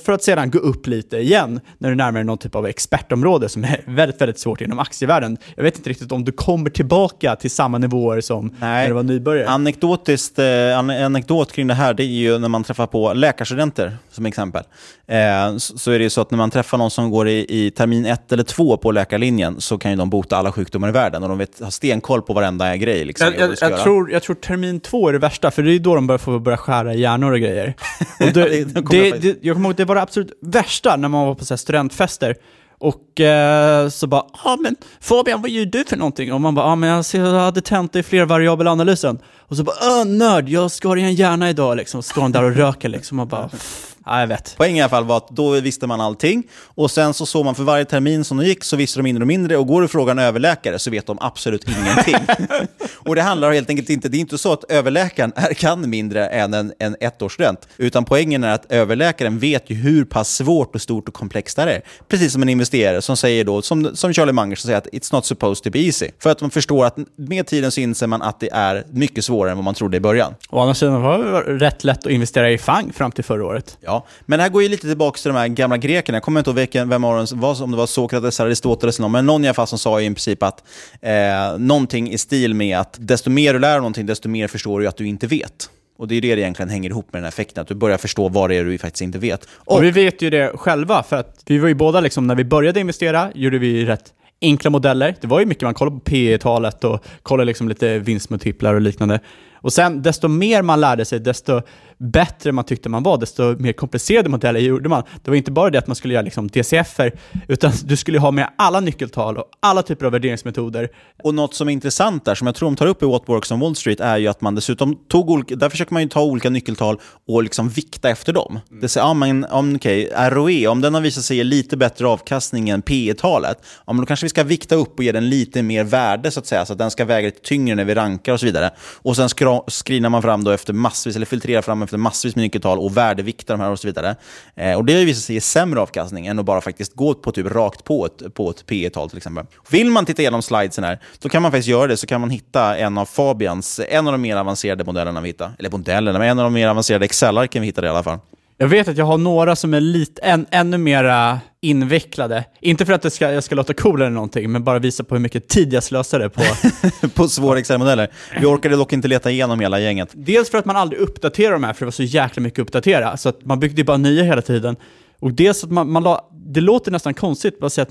Speaker 3: för att sedan gå upp lite igen när du närmar dig någon typ av expertområde som är väldigt, väldigt svårt inom aktievärlden. Jag vet inte riktigt om du kommer tillbaka till samma nivåer som när du var nybörjare.
Speaker 2: Anekdotiskt, eh, an anekdot kring det här, det är ju när man träffar på läkarstudenter, som exempel. Eh, så, är det ju så att när man träffar någon som går i, i termin ett eller två på läkarlinjen, så kan ju de bota alla sjukdomar i världen. Och de vet, har stenkoll på varenda grej. Liksom,
Speaker 3: Jag, jag, jag, tror, jag tror termin två är det värsta, för det är då de börjar få börja skära hjärnor och grejer. Och det,
Speaker 2: det
Speaker 3: det,
Speaker 2: jag
Speaker 3: kommer ihåg, det var det absolut värsta när man var på så här studentfester. Och eh, så bara, ja men Fabian, vad gör du för någonting? Och man bara, ja men jag hade tenta i flervariabelanalysen. Och så bara, öh nörd, jag skar i en hjärna idag liksom. Och så står de där och röker liksom. Och bara, ja jag vet.
Speaker 2: Poängen i alla fall var att då visste man allting. Och sen så såg man för varje termin som de gick så visste de mindre och mindre. Och går du en överläkare så vet de absolut ingenting. och det handlar helt enkelt inte, det är inte så att överläkaren är, kan mindre än en, en ettårsstudent. Utan poängen är att överläkaren vet ju hur pass svårt och stort och komplext det är. Precis som en investerare som säger då, som, som Charlie Munger som säger att it's not supposed to be easy. För att man förstår att med tiden så inser man att det är mycket svårare än vad man trodde i början.
Speaker 3: Å andra sidan var det rätt lätt att investera i FANG fram till förra året.
Speaker 2: Ja, men det här går ju lite tillbaka till de här gamla grekerna. Jag kommer inte ihåg vilken, vem av dem var, om det var Sokrates, Aristoteles eller någon, men någon i alla fall som sa i princip att eh, någonting i stil med att desto mer du lär dig någonting, desto mer förstår du att du inte vet. Och det är det det egentligen hänger ihop med den här effekten, att du börjar förstå vad det är du faktiskt inte vet.
Speaker 3: Och vi vet ju det själva, för att vi var ju båda liksom, när vi började investera, gjorde vi rätt enkla modeller. Det var ju mycket man kollade på P talet och kollade liksom lite vinstmultiplar och liknande. Och sen, desto mer man lärde sig, desto bättre man tyckte man var, desto mer komplicerade modeller gjorde man. Det var inte bara det att man skulle göra liksom DCF-er, utan du skulle ha med alla nyckeltal och alla typer av värderingsmetoder.
Speaker 2: Och något som är intressant där, som jag tror de tar upp i What Works on Wall Street, är ju att man dessutom tog olika, där försöker man ju ta olika nyckeltal och liksom vikta efter dem. Mm. Det säger, ja men om, okay, ROE, om den har visat sig ge lite bättre avkastning än P talet ja men då kanske vi ska vikta upp och ge den lite mer värde så att säga, så att den ska väga lite tyngre när vi rankar och så vidare. Och sen screenar man fram då efter massvis, eller filtrerar fram efter massvis med nyckeltal och värdevikta de här och så vidare. Eh, och det har ju visat sig ge sämre avkastning än att bara faktiskt gå på typ rakt på ett, på ett P tal till exempel. Vill man titta igenom slidesen här, då kan man faktiskt göra det, så kan man hitta en av Fabians, en av de mer avancerade modellerna vi hittar. Eller modellerna, men en av de mer avancerade Excel-arken vi hittade i alla fall.
Speaker 3: Jag vet att jag har några som är lite, än, ännu mer invecklade. Inte för att det ska, jag ska låta cool eller någonting, men bara visa på hur mycket tid jag slösade på...
Speaker 2: på svåra Excel-modeller. Vi orkade dock inte leta igenom hela gänget.
Speaker 3: Dels för att man aldrig uppdaterar de här, för det var så jäkla mycket att uppdatera. Så att man byggde bara nya hela tiden. Och dels att man, man la, det låter nästan konstigt att säga att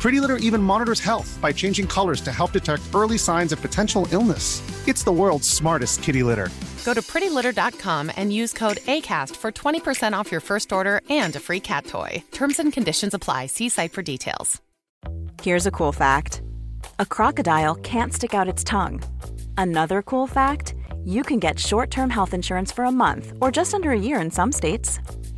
Speaker 4: Pretty Litter even monitors health by changing colors to help detect early signs of potential illness. It's the world's smartest kitty litter.
Speaker 5: Go to prettylitter.com and use code ACAST for 20% off your first order and a free cat toy. Terms and conditions apply. See site for details.
Speaker 6: Here's a cool fact a crocodile can't stick out its tongue. Another cool fact you can get short term health insurance for a month or just under a year in some states.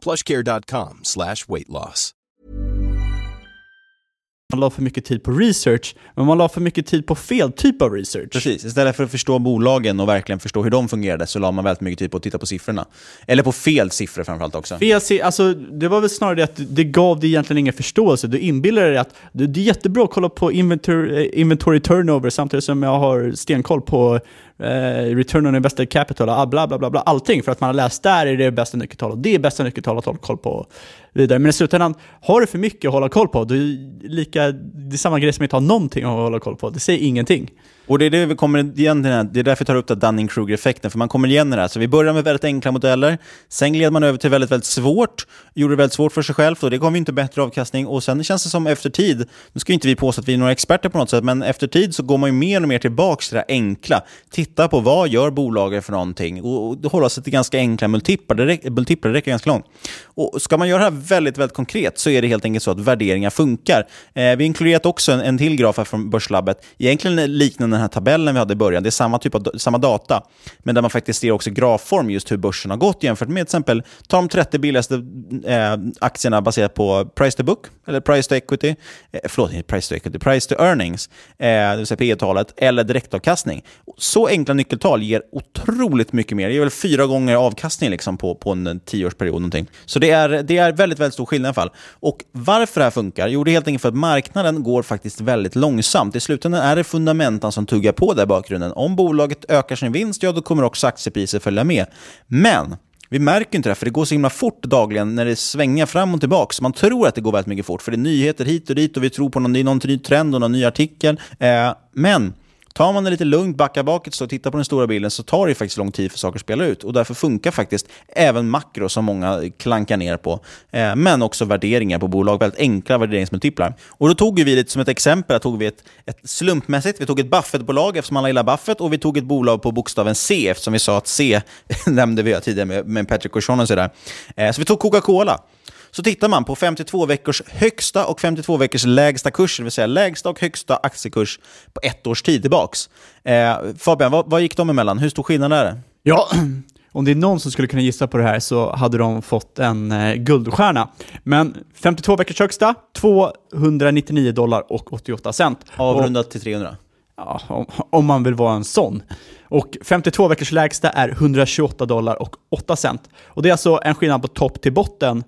Speaker 7: plushcare.com slash weight loss.
Speaker 3: Man la för mycket tid på research, men man la för mycket tid på fel typ av research.
Speaker 2: Precis, istället för att förstå bolagen och verkligen förstå hur de fungerade så la man väldigt mycket tid på att titta på siffrorna. Eller på fel siffror framförallt också.
Speaker 3: Fel, alltså, det var väl snarare det att det gav dig egentligen ingen förståelse. Du inbillade dig att det är jättebra att kolla på inventory, eh, inventory turnover samtidigt som jag har stenkoll på eh, return on invested capital, ah, bla bla bla, bla, allting. För att man har läst där är det bästa nyckeltal och det är bästa nyckeltal att hålla koll på. Vidare. Men i slutändan, har du för mycket att hålla koll på, det är, lika, det är samma grej som att inte ha någonting att hålla koll på. Det säger ingenting.
Speaker 2: Och det är det vi kommer igen till, här, det är därför jag tar upp det Dunning-Kruger-effekten, för man kommer igen i det här. Så vi börjar med väldigt enkla modeller, sen gled man över till väldigt, väldigt svårt, gjorde det väldigt svårt för sig själv, och det gav ju inte bättre avkastning. Och sen känns det som efter tid, nu ska ju inte vi påstå att vi är några experter på något sätt, men efter tid så går man ju mer och mer tillbaka till det enkla. Titta på vad gör bolagen för någonting och, och hålla sig till ganska enkla multiplar. Det, räcker, multiplar, det räcker ganska långt. Och ska man göra det här väldigt, väldigt konkret så är det helt enkelt så att värderingar funkar. Eh, vi har inkluderat också en, en till graf här från Börslabbet, egentligen liknande den här tabellen vi hade i början. Det är samma typ av samma data, men där man faktiskt ser också grafform just hur börsen har gått jämfört med till exempel, ta de 30 billigaste eh, aktierna baserat på price to book, eller price to equity, eh, förlåt, inte price to equity, price to earnings, eh, det vill säga P talet eller direktavkastning. Så enkla nyckeltal ger otroligt mycket mer. Det ger väl fyra gånger avkastning liksom på, på en tioårsperiod. Någonting. Så det är, det är väldigt, väldigt stor skillnad i alla fall. Och varför det här funkar? Jo, det är helt enkelt för att marknaden går faktiskt väldigt långsamt. I slutändan är det fundamenten som tuggar på där i bakgrunden. Om bolaget ökar sin vinst, ja då kommer också aktiepriser följa med. Men vi märker inte det, för det går så himla fort dagligen när det svänger fram och tillbaka. Så man tror att det går väldigt mycket fort, för det är nyheter hit och dit och vi tror på någon, någon ny trend och någon ny artikel. Eh, men Tar man det lite lugnt, backar bakåt och tittar på den stora bilden så tar det faktiskt lång tid för saker att spela ut. Och därför funkar faktiskt även makro som många klankar ner på. Eh, men också värderingar på bolag, väldigt enkla värderingsmultiplar. Och då tog vi lite som ett exempel, tog vi ett, ett slumpmässigt, vi tog ett Buffett-bolag eftersom alla gillar Buffett och vi tog ett bolag på bokstaven C eftersom vi sa att C nämnde vi tidigare med, med Patrick O'Shaughnessy och. Eh, så vi tog Coca-Cola. Så tittar man på 52 veckors högsta och 52 veckors lägsta kurs, det vill säga lägsta och högsta aktiekurs på ett års tid tillbaks. Eh, Fabian, vad, vad gick de emellan? Hur stor skillnad är det?
Speaker 3: Ja, om det är någon som skulle kunna gissa på det här så hade de fått en eh, guldstjärna. Men 52 veckors högsta, 299 dollar och 88 cent.
Speaker 2: Avrundat till 300?
Speaker 3: Ja, om, om, man vill vara en sån. Och 52 veckors lägsta är 128 dollar och 8 cent. Och det är alltså en skillnad på topp till botten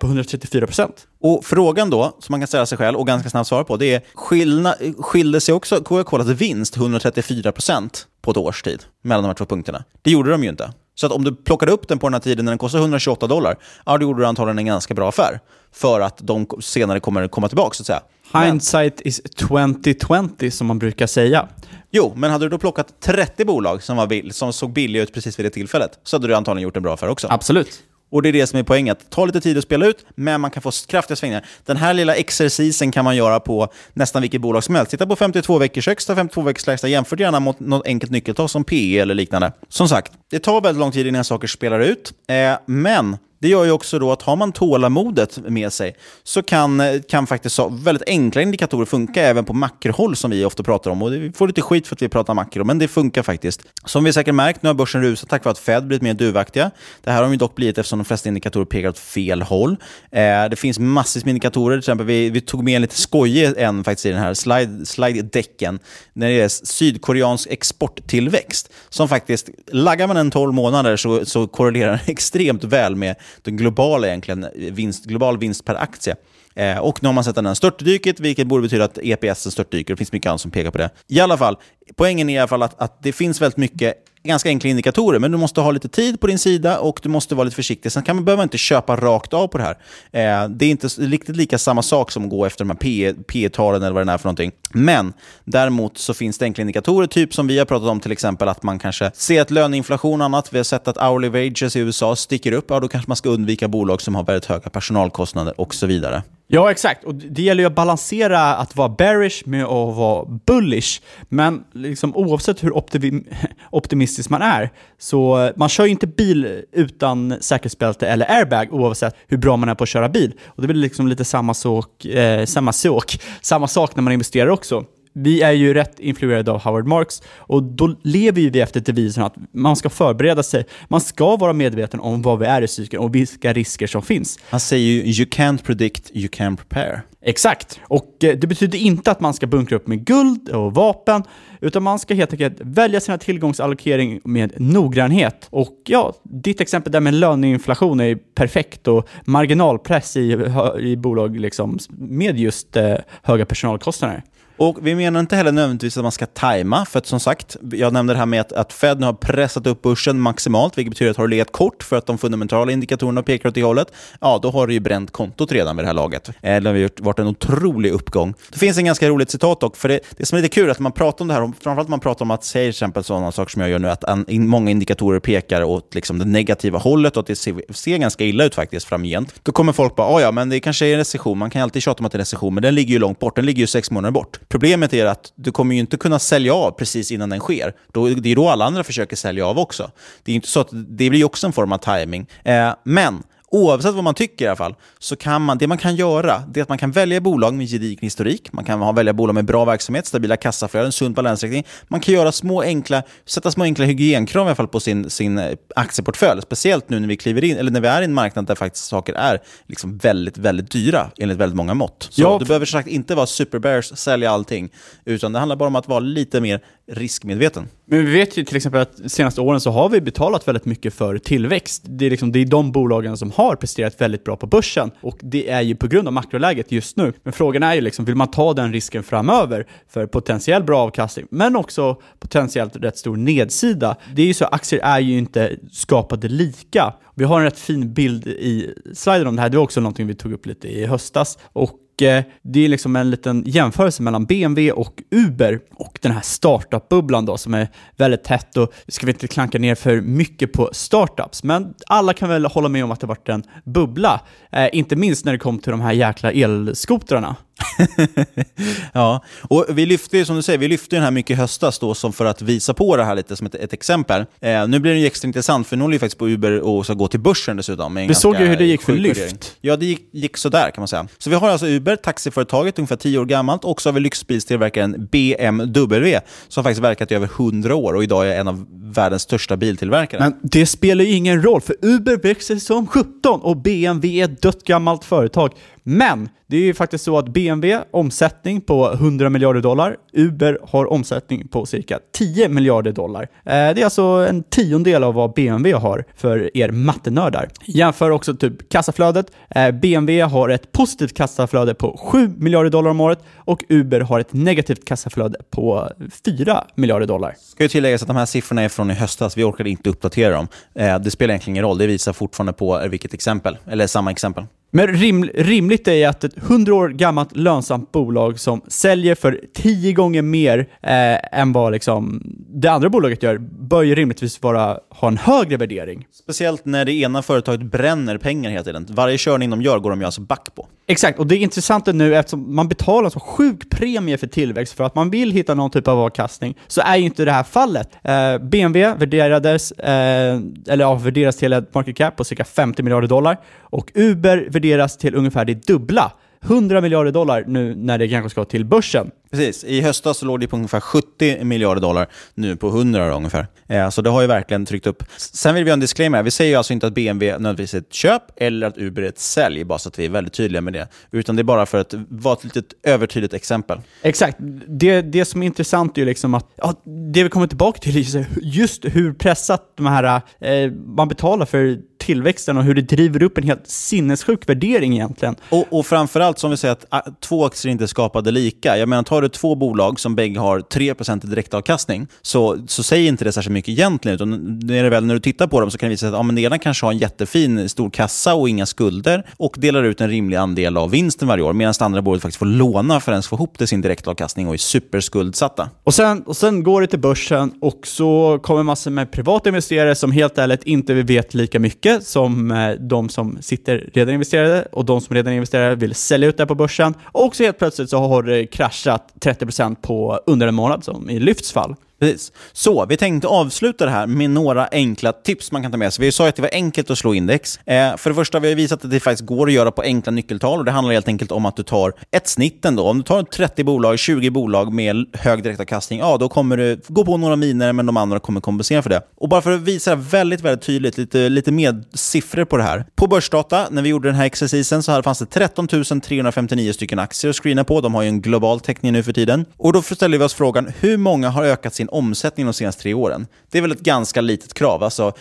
Speaker 3: på 134 procent.
Speaker 2: Och frågan då, som man kan ställa sig själv och ganska snabbt svara på, det är skillna, skilde sig också Coca-Colas vinst 134 procent på ett års tid mellan de här två punkterna? Det gjorde de ju inte. Så att om du plockade upp den på den här tiden när den kostade 128 dollar, ja, då gjorde du antagligen en ganska bra affär. För att de senare kommer komma tillbaka, så att säga.
Speaker 3: Hindsight men, is 2020, som man brukar säga.
Speaker 2: Jo, men hade du då plockat 30 bolag som, var, som såg billiga ut precis vid det tillfället, så hade du antagligen gjort en bra affär också.
Speaker 3: Absolut.
Speaker 2: Och det är det som är poängen. Att ta lite tid att spela ut, men man kan få kraftiga svängningar. Den här lilla exercisen kan man göra på nästan vilket bolag som helst. Titta på 52 veckors högsta, 52 veckors lägsta. Jämför gärna mot något enkelt nyckeltal som PE eller liknande. Som sagt, det tar väldigt lång tid innan saker spelar ut. Eh, men det gör ju också då att har man tålamodet med sig så kan, kan faktiskt väldigt enkla indikatorer funka även på makrohåll som vi ofta pratar om. Och vi får lite skit för att vi pratar makro, men det funkar faktiskt. Som vi säkert märkt, nu har börsen rusat tack vare att Fed blivit mer duvaktiga. Det här har de dock blivit eftersom de flesta indikatorer pekar åt fel håll. Eh, det finns massvis med indikatorer, till exempel vi, vi tog med en lite skojig en faktiskt i den här slide, slide-däcken när det är sydkoreansk exporttillväxt. Som faktiskt, laggar man en 12 månader så, så korrelerar den extremt väl med den globala egentligen, vinst, global vinst per aktie. Eh, och nu har man sett den här störtdyket, vilket borde betyda att EPS störtdyker. Det finns mycket annat som pekar på det. I alla fall, poängen är i alla fall att, att det finns väldigt mycket ganska enkla indikatorer, men du måste ha lite tid på din sida och du måste vara lite försiktig. Sen kan man, behöver man inte köpa rakt av på det här. Eh, det är inte riktigt lika samma sak som att gå efter de här P-talen eller vad det är för någonting. Men däremot så finns det enkla indikatorer, typ som vi har pratat om till exempel att man kanske ser att löneinflation och annat, vi har sett att hourly wages i USA sticker upp, ja då kanske man ska undvika bolag som har väldigt höga personalkostnader och så vidare.
Speaker 3: Ja, exakt. Och det gäller ju att balansera att vara bearish med att vara bullish. Men liksom, oavsett hur optimistisk man är, så eh, man kör ju inte bil utan säkerhetsbälte eller airbag oavsett hur bra man är på att köra bil. Och det blir liksom lite samma sak, eh, samma sak, samma sak när man investerar också vi är ju rätt influerade av Howard Marks och då lever vi efter devisen att man ska förbereda sig. Man ska vara medveten om vad vi är i cykeln och vilka risker som finns.
Speaker 2: Han säger ju “you can't predict, you can prepare”.
Speaker 3: Exakt. Och eh, det betyder inte att man ska bunkra upp med guld och vapen, utan man ska helt enkelt välja sina tillgångsallokering med noggrannhet. Och ja, ditt exempel där med löneinflation är perfekt och marginalpress i, i bolag liksom med just eh, höga personalkostnader.
Speaker 2: Och vi menar inte heller nödvändigtvis att man ska tajma, för att som sagt, jag nämnde det här med att, att Fed nu har pressat upp börsen maximalt, vilket betyder att har du legat kort för att de fundamentala indikatorerna pekar åt det hållet, ja då har du ju bränt kontot redan vid det här laget. Eh, det har varit en otrolig uppgång. Det finns en ganska roligt citat dock, för det, det som är lite kul är att man pratar om det här, framförallt man pratar om att säga till exempel sådana saker som jag gör nu, att an, in, många indikatorer pekar åt liksom, det negativa hållet och att det ser, ser ganska illa ut faktiskt framgent. Då kommer folk bara, ah, ja men det kanske är en recession, man kan alltid tjata om att det är en recession, men den ligger ju långt bort, den ligger ju sex månader bort. Problemet är att du kommer ju inte kunna sälja av precis innan den sker. Då, det är då alla andra försöker sälja av också. Det är inte så att det blir också en form av timing. Eh, men oavsett vad man tycker i alla fall, så kan man, det man kan göra, det är att man kan välja bolag med gedigen historik, man kan ha, välja bolag med bra verksamhet, stabila kassaflöden, sund balansräkning. Man kan göra små enkla, sätta små enkla hygienkrav i alla fall på sin, sin eh, aktieportfölj, speciellt nu när vi kliver in, eller när vi är i en marknad där faktiskt saker är liksom väldigt, väldigt dyra enligt väldigt många mått. Så
Speaker 3: Ja.
Speaker 2: du behöver sagt inte vara superbears, sälja allting, utan det handlar bara om att vara lite mer riskmedveten.
Speaker 3: Men vi vet ju till exempel att de senaste åren så har vi betalat väldigt mycket för tillväxt. Det är, liksom, det är de bolagen som har presterat väldigt bra på börsen och det är ju på grund av makroläget just nu. Men frågan är ju liksom, vill man ta den risken framöver för potentiell bra avkastning, men också potentiellt rätt stor nedsida? Det är ju så, aktier är ju inte skapade lika. Vi har en rätt fin bild i sliden om det här, det var också någonting vi tog upp lite i höstas. Och Eh, det är liksom en liten jämförelse mellan BMW och Uber och den här startup-bubblan då som är väldigt tätt och ska vi inte klanka ner för mycket på startups, men alla kan väl hålla med om att det varit en bubbla. Eh, inte minst när det kom till de här jäkla elskotrarna.
Speaker 2: Ja, och vi lyfte ju som du säger, vi lyfte den här mycket i höstas då som för att visa på det här lite som ett, ett exempel. Eh, nu blir det ju extra intressant för nu håller ju faktiskt på Uber och ska gå till börsen dessutom.
Speaker 3: Vi såg ju hur det gick för Lyft.
Speaker 2: värdering. Ja, det gick, gick sådär kan man säga. Så vi har alltså Uber, taxiföretaget, ungefär 10 år gammalt, och så har vi lyxbilstillverkaren BMW som faktiskt verkat i över 100 år och idag är en av världens största biltillverkare.
Speaker 3: Men det spelar ju ingen roll, för Uber växer som 17 och BMW är ett dött gammalt företag. Men det är ju faktiskt så att BMW omsättning på 100 miljarder dollar, Uber har omsättning på cirka 10 miljarder dollar. Eh, det är alltså en tiondel av vad BMW har för er mattenördar. Jämför också typ kassaflödet. Eh, BMW har ett positivt kassaflöde på 7 miljarder dollar om året och Uber har ett negativt kassaflöde på 4 miljarder dollar.
Speaker 2: Ska ju tilläggas att de här siffrorna är från i höstas. Vi orkade inte uppdatera dem. Eh, det spelar egentligen ingen roll. Det visar fortfarande på vilket exempel, eller samma exempel.
Speaker 3: Men rim, rimligt är att ett 100 år gammalt lönsamt bolag som säljer för 10 gånger mer eh, än vad liksom det andra bolaget gör, bör ju rimligtvis vara, ha en högre värdering.
Speaker 2: Speciellt när det ena företaget bränner pengar hela tiden. Varje körning de gör går de ju alltså back på.
Speaker 3: Exakt, och det är intressant nu eftersom man betalar så sjuk premie för tillväxt för att man vill hitta någon typ av avkastning, så är ju inte det här fallet. Eh, BMW värderades, eh, eller ja, värderas till ett market cap på cirka 50 miljarder dollar och Uber värderas till ungefär det dubbla. 100 miljarder dollar nu när det kanske ska till börsen.
Speaker 2: Precis. I höstas så låg det på ungefär 70 miljarder dollar, nu på 100 då, ungefär. Eh, så det har ju verkligen tryckt upp. Sen vill vi ha en disclaimer. Vi säger ju alltså inte att BMW nödvändigtvis är ett köp eller att Uber är ett sälj, bara så att vi är väldigt tydliga med det. Utan det är bara för att vara ett litet övertydligt exempel.
Speaker 3: Exakt. Det, det som är intressant är ju liksom att, ja, det vi kommer tillbaka till är just- just hur pressat de här, eh, man betalar för tillväxten och hur det driver upp en helt sinnessjuk värdering egentligen.
Speaker 2: Och, och framförallt som vi säger att ah, två aktier inte är skapade lika. Jag menar, tar du två bolag som bägge har 3% i direktavkastning så, så säger inte det särskilt mycket egentligen. Utan det är det väl, när du tittar på dem så kan det visa sig att ja, men det ena kanske har en jättefin stor kassa och inga skulder och delar ut en rimlig andel av vinsten varje år. Medan det andra bolaget faktiskt får låna för att ens få ihop till sin direktavkastning och är superskuldsatta.
Speaker 3: Och sen, och sen går det till börsen och så kommer massor med privata investerare som helt ärligt inte vet lika mycket som eh, de som sitter redan investerade och de som redan investerade vill sälja ut det på börsen. Och så helt plötsligt så har det kraschat 30% på under en månad som i Lyfts fall.
Speaker 2: Precis. Så, vi tänkte avsluta det här med några enkla tips man kan ta med sig. Vi sa att det var enkelt att slå index. Eh, för det första, vi har visat att det faktiskt går att göra på enkla nyckeltal och det handlar helt enkelt om att du tar ett snitt ändå. Om du tar 30 bolag, 20 bolag med hög direktavkastning, ja då kommer du gå på några miner men de andra kommer kompensera för det. Och bara för att visa väldigt, väldigt tydligt, lite, lite mer siffror på det här. På Börsdata, när vi gjorde den här exercisen, så här fanns det 13 359 stycken aktier att screena på. De har ju en global täckning nu för tiden. Och då ställer vi oss frågan, hur många har ökat sin omsättningen de senaste tre åren. Det är väl ett ganska litet krav. Alltså,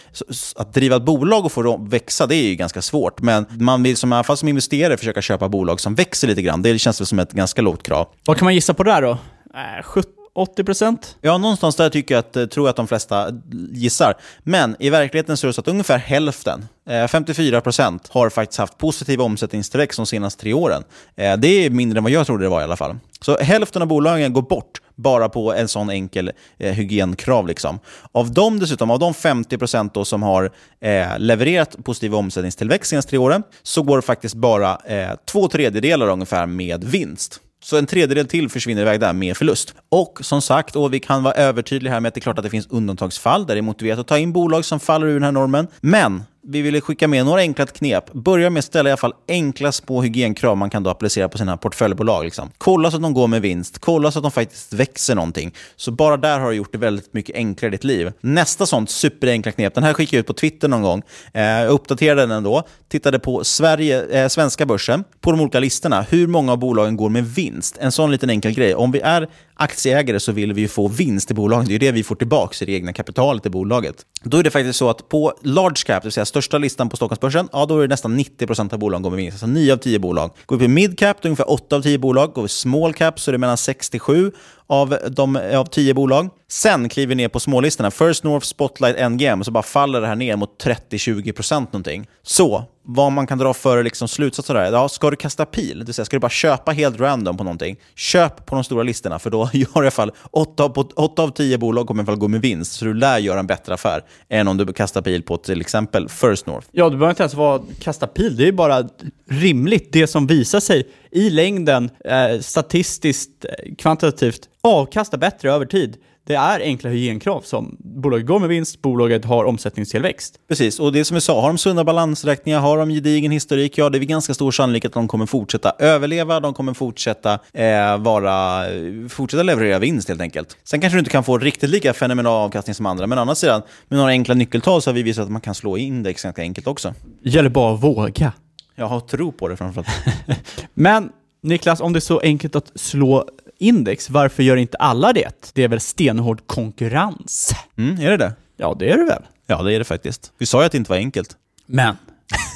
Speaker 2: att driva ett bolag och få det växa, det är ju ganska svårt. Men man vill som, i alla fall som investerare försöka köpa bolag som växer lite grann. Det känns väl som ett ganska lågt krav.
Speaker 3: Vad kan man gissa på där då? Äh, 70 80%?
Speaker 2: Ja, någonstans där tycker jag att, eh, tror jag att de flesta gissar. Men i verkligheten så är det så att ungefär hälften, 54%, eh, har faktiskt haft positiv omsättningstillväxt de senaste tre åren. Eh, det är mindre än vad jag trodde det var i alla fall. Så hälften av bolagen går bort bara på en sån enkel eh, hygienkrav. Liksom. Av dem dessutom, av de 50% då som har eh, levererat positiv omsättningstillväxt de senaste tre åren, så går det faktiskt bara eh, två tredjedelar ungefär med vinst. Så en tredjedel till försvinner iväg där med förlust. Och som sagt, och vi kan vara övertydliga här med att det är klart att det finns undantagsfall där det är motiverat att ta in bolag som faller ur den här normen. Men vi ville skicka med några enkla knep. Börja med att ställa i alla fall enkla små hygienkrav man kan då applicera på sina portföljbolag. Liksom. Kolla så att de går med vinst. Kolla så att de faktiskt växer någonting. Så bara där har du gjort det väldigt mycket enklare i ditt liv. Nästa sånt superenkla knep, den här skickade jag ut på Twitter någon gång. Eh, uppdaterade den då. Tittade på Sverige, eh, svenska börsen, på de olika listorna. Hur många av bolagen går med vinst? En sån liten enkel grej. Om vi är aktieägare så vill vi ju få vinst i bolaget. Det är det vi får tillbaka i det egna kapitalet i bolaget. Då är det faktiskt så att på large cap, det vill säga största listan på Stockholmsbörsen, ja, då är det nästan 90% av bolagen går med vinst. Alltså 9 av 10 bolag. Går vi på mid cap, då är det ungefär 8 av 10 bolag. Går vi small cap så är det mellan 6-7 av, de, av tio bolag. Sen kliver vi ner på smålistorna. First North, Spotlight, NGM. Så bara faller det här ner mot 30-20% någonting. Så, vad man kan dra för liksom slutsatser där. Ja, ska du kasta pil, det vill säga ska du bara köpa helt random på någonting, köp på de stora listorna, för då gör i alla fall 8 av, 8 av 10 bolag kommer i alla fall gå med vinst, så du lär göra en bättre affär än om du kastar pil på till exempel First North.
Speaker 3: Ja, du behöver inte ens vara kasta pil, det är bara rimligt. Det som visar sig i längden, eh, statistiskt, eh, kvantitativt, avkasta bättre över tid det är enkla hygienkrav som bolaget går med vinst, bolaget har omsättningstillväxt.
Speaker 2: Precis, och det som vi sa, har de sunda balansräkningar, har de gedigen historik, ja det är ganska stor sannolikhet att de kommer fortsätta överleva, de kommer fortsätta, eh, vara, fortsätta leverera vinst helt enkelt. Sen kanske du inte kan få riktigt lika fenomenal avkastning som andra, men å andra sidan, med några enkla nyckeltal så har vi visat att man kan slå index ganska enkelt också.
Speaker 3: Det gäller bara att våga.
Speaker 2: Jag har tro på det framförallt.
Speaker 3: men Niklas, om det är så enkelt att slå index, varför gör inte alla det? Det är väl stenhård konkurrens?
Speaker 2: Mm, är det det?
Speaker 3: Ja, det är det väl?
Speaker 2: Ja, det är det faktiskt. Vi sa ju att det inte var enkelt.
Speaker 3: Men,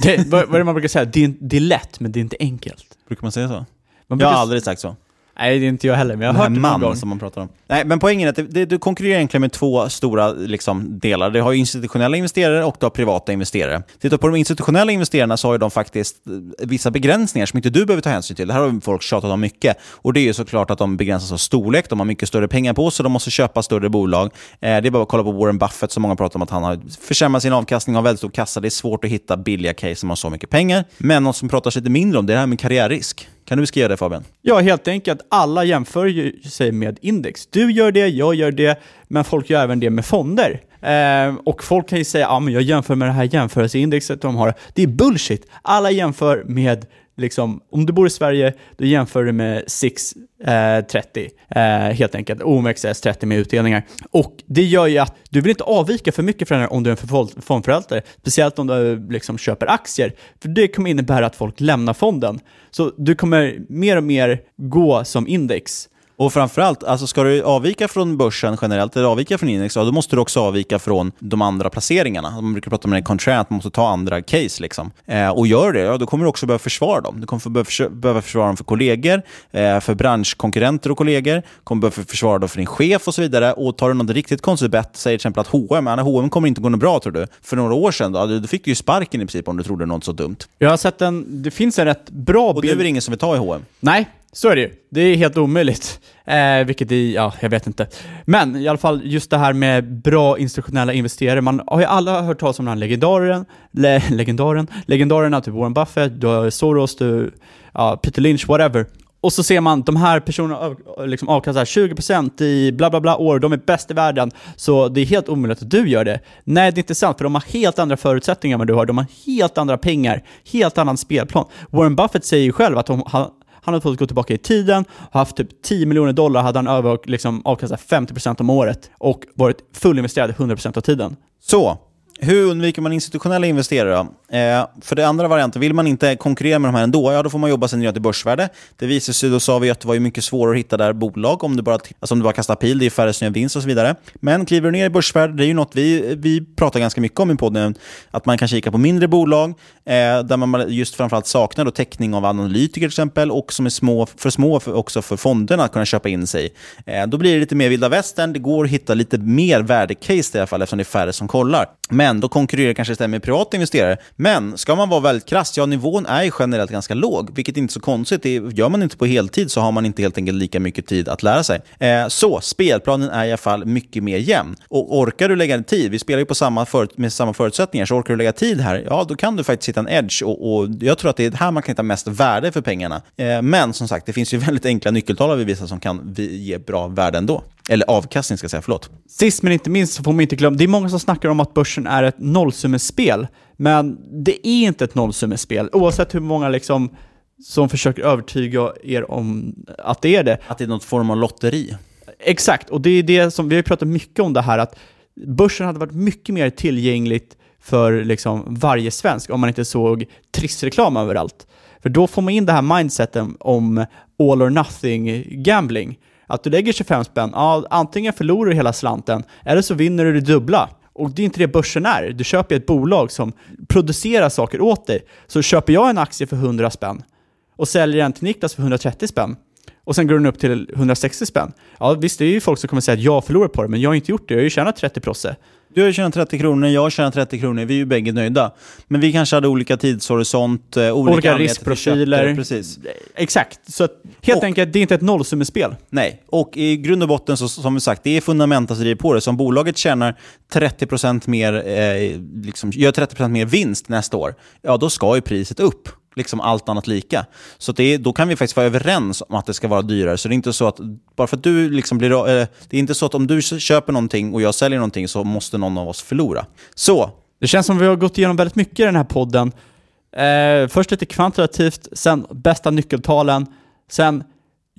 Speaker 3: det, vad, vad är det man brukar säga? Det är, det är lätt, men det är inte enkelt.
Speaker 2: Brukar man säga så?
Speaker 3: Man
Speaker 2: jag har aldrig sagt så.
Speaker 3: Nej, det är inte jag heller, men jag har hört det
Speaker 2: någon
Speaker 3: gång.
Speaker 2: som man pratar om. Nej, men poängen är att det, det, du konkurrerar egentligen med två stora liksom, delar. Du har institutionella investerare och du har privata investerare. Tittar på de institutionella investerarna så har de faktiskt eh, vissa begränsningar som inte du behöver ta hänsyn till. Det här har folk tjatat om mycket. Och det är ju såklart att de begränsas av storlek, de har mycket större pengar på sig, de måste köpa större bolag. Eh, det är bara att kolla på Warren Buffett som många pratar om att han har försämrat sin avkastning, har väldigt stor kassa. Det är svårt att hitta billiga case som har så mycket pengar. Men något som pratar lite mindre om det är det här med karriärrisk. Kan du beskriva det Fabian?
Speaker 3: Ja, helt enkelt. Alla jämför sig med index. Du gör det, jag gör det, men folk gör även det med fonder. Eh, och folk kan ju säga, ja men jag jämför med det här jämförelseindexet de har. Det är bullshit. Alla jämför med liksom, om du bor i Sverige, då jämför du med 630, eh, eh, helt enkelt. OMXS30 med utdelningar. Och det gör ju att du vill inte avvika för mycket från det om du är en fondförvaltare. Speciellt om du eh, liksom köper aktier. För det kommer innebära att folk lämnar fonden. Så du kommer mer och mer gå som index.
Speaker 2: Och framförallt, alltså ska du avvika från börsen generellt, eller avvika från index, då måste du också avvika från de andra placeringarna. Man brukar prata om det contrat, att man måste ta andra case. Liksom. Eh, och gör det, ja, då kommer du också behöva försvara dem. Du kommer behöva, behöva försvara dem för kollegor, eh, för branschkonkurrenter och kollegor, kommer behöva försvara dem för din chef och så vidare. Och tar du något riktigt konstigt bett, säger till exempel att H&M, H&M kommer inte gå något bra tror du. För några år sedan, då, då fick du ju sparken i princip om du trodde något så dumt.
Speaker 3: Jag har sett en, det finns en rätt bra
Speaker 2: bild. Och det är ingen som vill ta i H&M?
Speaker 3: Nej, så är det ju. Det är helt omöjligt. Eh, vilket är, ja, jag vet inte. Men i alla fall just det här med bra institutionella investerare. Man har ju alla hört talas om den här legendaren, le, legendaren, legendarerna, typ Warren Buffett, du har Soros, du, ja, Peter Lynch, whatever. Och så ser man de här personerna liksom avkastar 20% i bla bla bla år, de är bäst i världen, så det är helt omöjligt att du gör det. Nej, det är inte sant, för de har helt andra förutsättningar än vad du har. De har helt andra pengar, helt annan spelplan. Warren Buffett säger ju själv att de, han, han hade fått gå tillbaka i tiden, haft typ 10 miljoner dollar, hade han över, liksom, avkastat 50% om året och varit fullinvesterad 100% av tiden.
Speaker 2: Så, hur undviker man institutionella investerare? Eh, för det andra varianten, vill man inte konkurrera med de här ändå, ja då får man jobba sig ner till börsvärde. Det visar sig, då sa vi att det var ju mycket svårare att hitta där bolag om du bara, alltså om du bara kastar pil, det är färre som gör vinst och så vidare. Men kliver du ner i börsvärde, det är ju något vi, vi pratar ganska mycket om i podden, att man kan kika på mindre bolag, eh, där man just framförallt saknar då täckning av analytiker till exempel, och som är små, för små för, också för fonderna att kunna köpa in sig. Eh, då blir det lite mer vilda västern, det går att hitta lite mer värdecase i alla fall, eftersom det är färre som kollar. Men Ändå konkurrerar kanske istället med privata investerare. Men ska man vara väldigt krass, ja nivån är ju generellt ganska låg, vilket är inte är så konstigt. Det gör man inte på heltid så har man inte helt enkelt lika mycket tid att lära sig. Eh, så spelplanen är i alla fall mycket mer jämn. Och orkar du lägga tid, vi spelar ju på samma för, med samma förutsättningar, så orkar du lägga tid här, ja då kan du faktiskt hitta en edge. Och, och jag tror att det är här man kan hitta mest värde för pengarna. Eh, men som sagt, det finns ju väldigt enkla nyckeltal vi visar som kan ge bra värde ändå. Eller avkastning ska jag säga, förlåt.
Speaker 3: Sist men inte minst så får man inte glömma, det är många som snackar om att börsen är ett nollsummespel, men det är inte ett nollsummespel, oavsett hur många liksom som försöker övertyga er om att det är det.
Speaker 2: Att det är något form av lotteri.
Speaker 3: Exakt, och det är det som, vi har pratat mycket om det här att börsen hade varit mycket mer tillgängligt för liksom varje svensk om man inte såg trissreklam överallt. För då får man in det här mindseten om all or nothing gambling. Att du lägger 25 spänn, ja, antingen förlorar du hela slanten eller så vinner du det dubbla. Och det är inte det börsen är. Du köper ett bolag som producerar saker åt dig. Så köper jag en aktie för 100 spänn och säljer den till Niklas för 130 spänn och sen går den upp till 160 spänn. Ja, visst, det är ju folk som kommer säga att jag förlorar på det, men jag har inte gjort det. Jag har ju tjänat 30 prosse.
Speaker 2: Du har tjänat 30 kronor, jag har tjänat 30 kronor. Vi är ju bägge nöjda. Men vi kanske hade olika tidshorisont, eh, olika,
Speaker 3: olika riskprofiler.
Speaker 2: Precis.
Speaker 3: Exakt. Så att, helt och, enkelt, det är inte ett nollsummespel.
Speaker 2: Nej, och i grund och botten, så, som vi sagt, det är fundamenta som driver på det. Så om bolaget tjänar 30% mer, eh, liksom, gör 30% mer vinst nästa år, ja då ska ju priset upp liksom allt annat lika. Så det är, då kan vi faktiskt vara överens om att det ska vara dyrare. Så det är inte så att, bara för att du liksom blir, eh, det är inte så att om du köper någonting och jag säljer någonting så måste någon av oss förlora. Så.
Speaker 3: Det känns som vi har gått igenom väldigt mycket i den här podden. Eh, först lite kvantitativt, sen bästa nyckeltalen, sen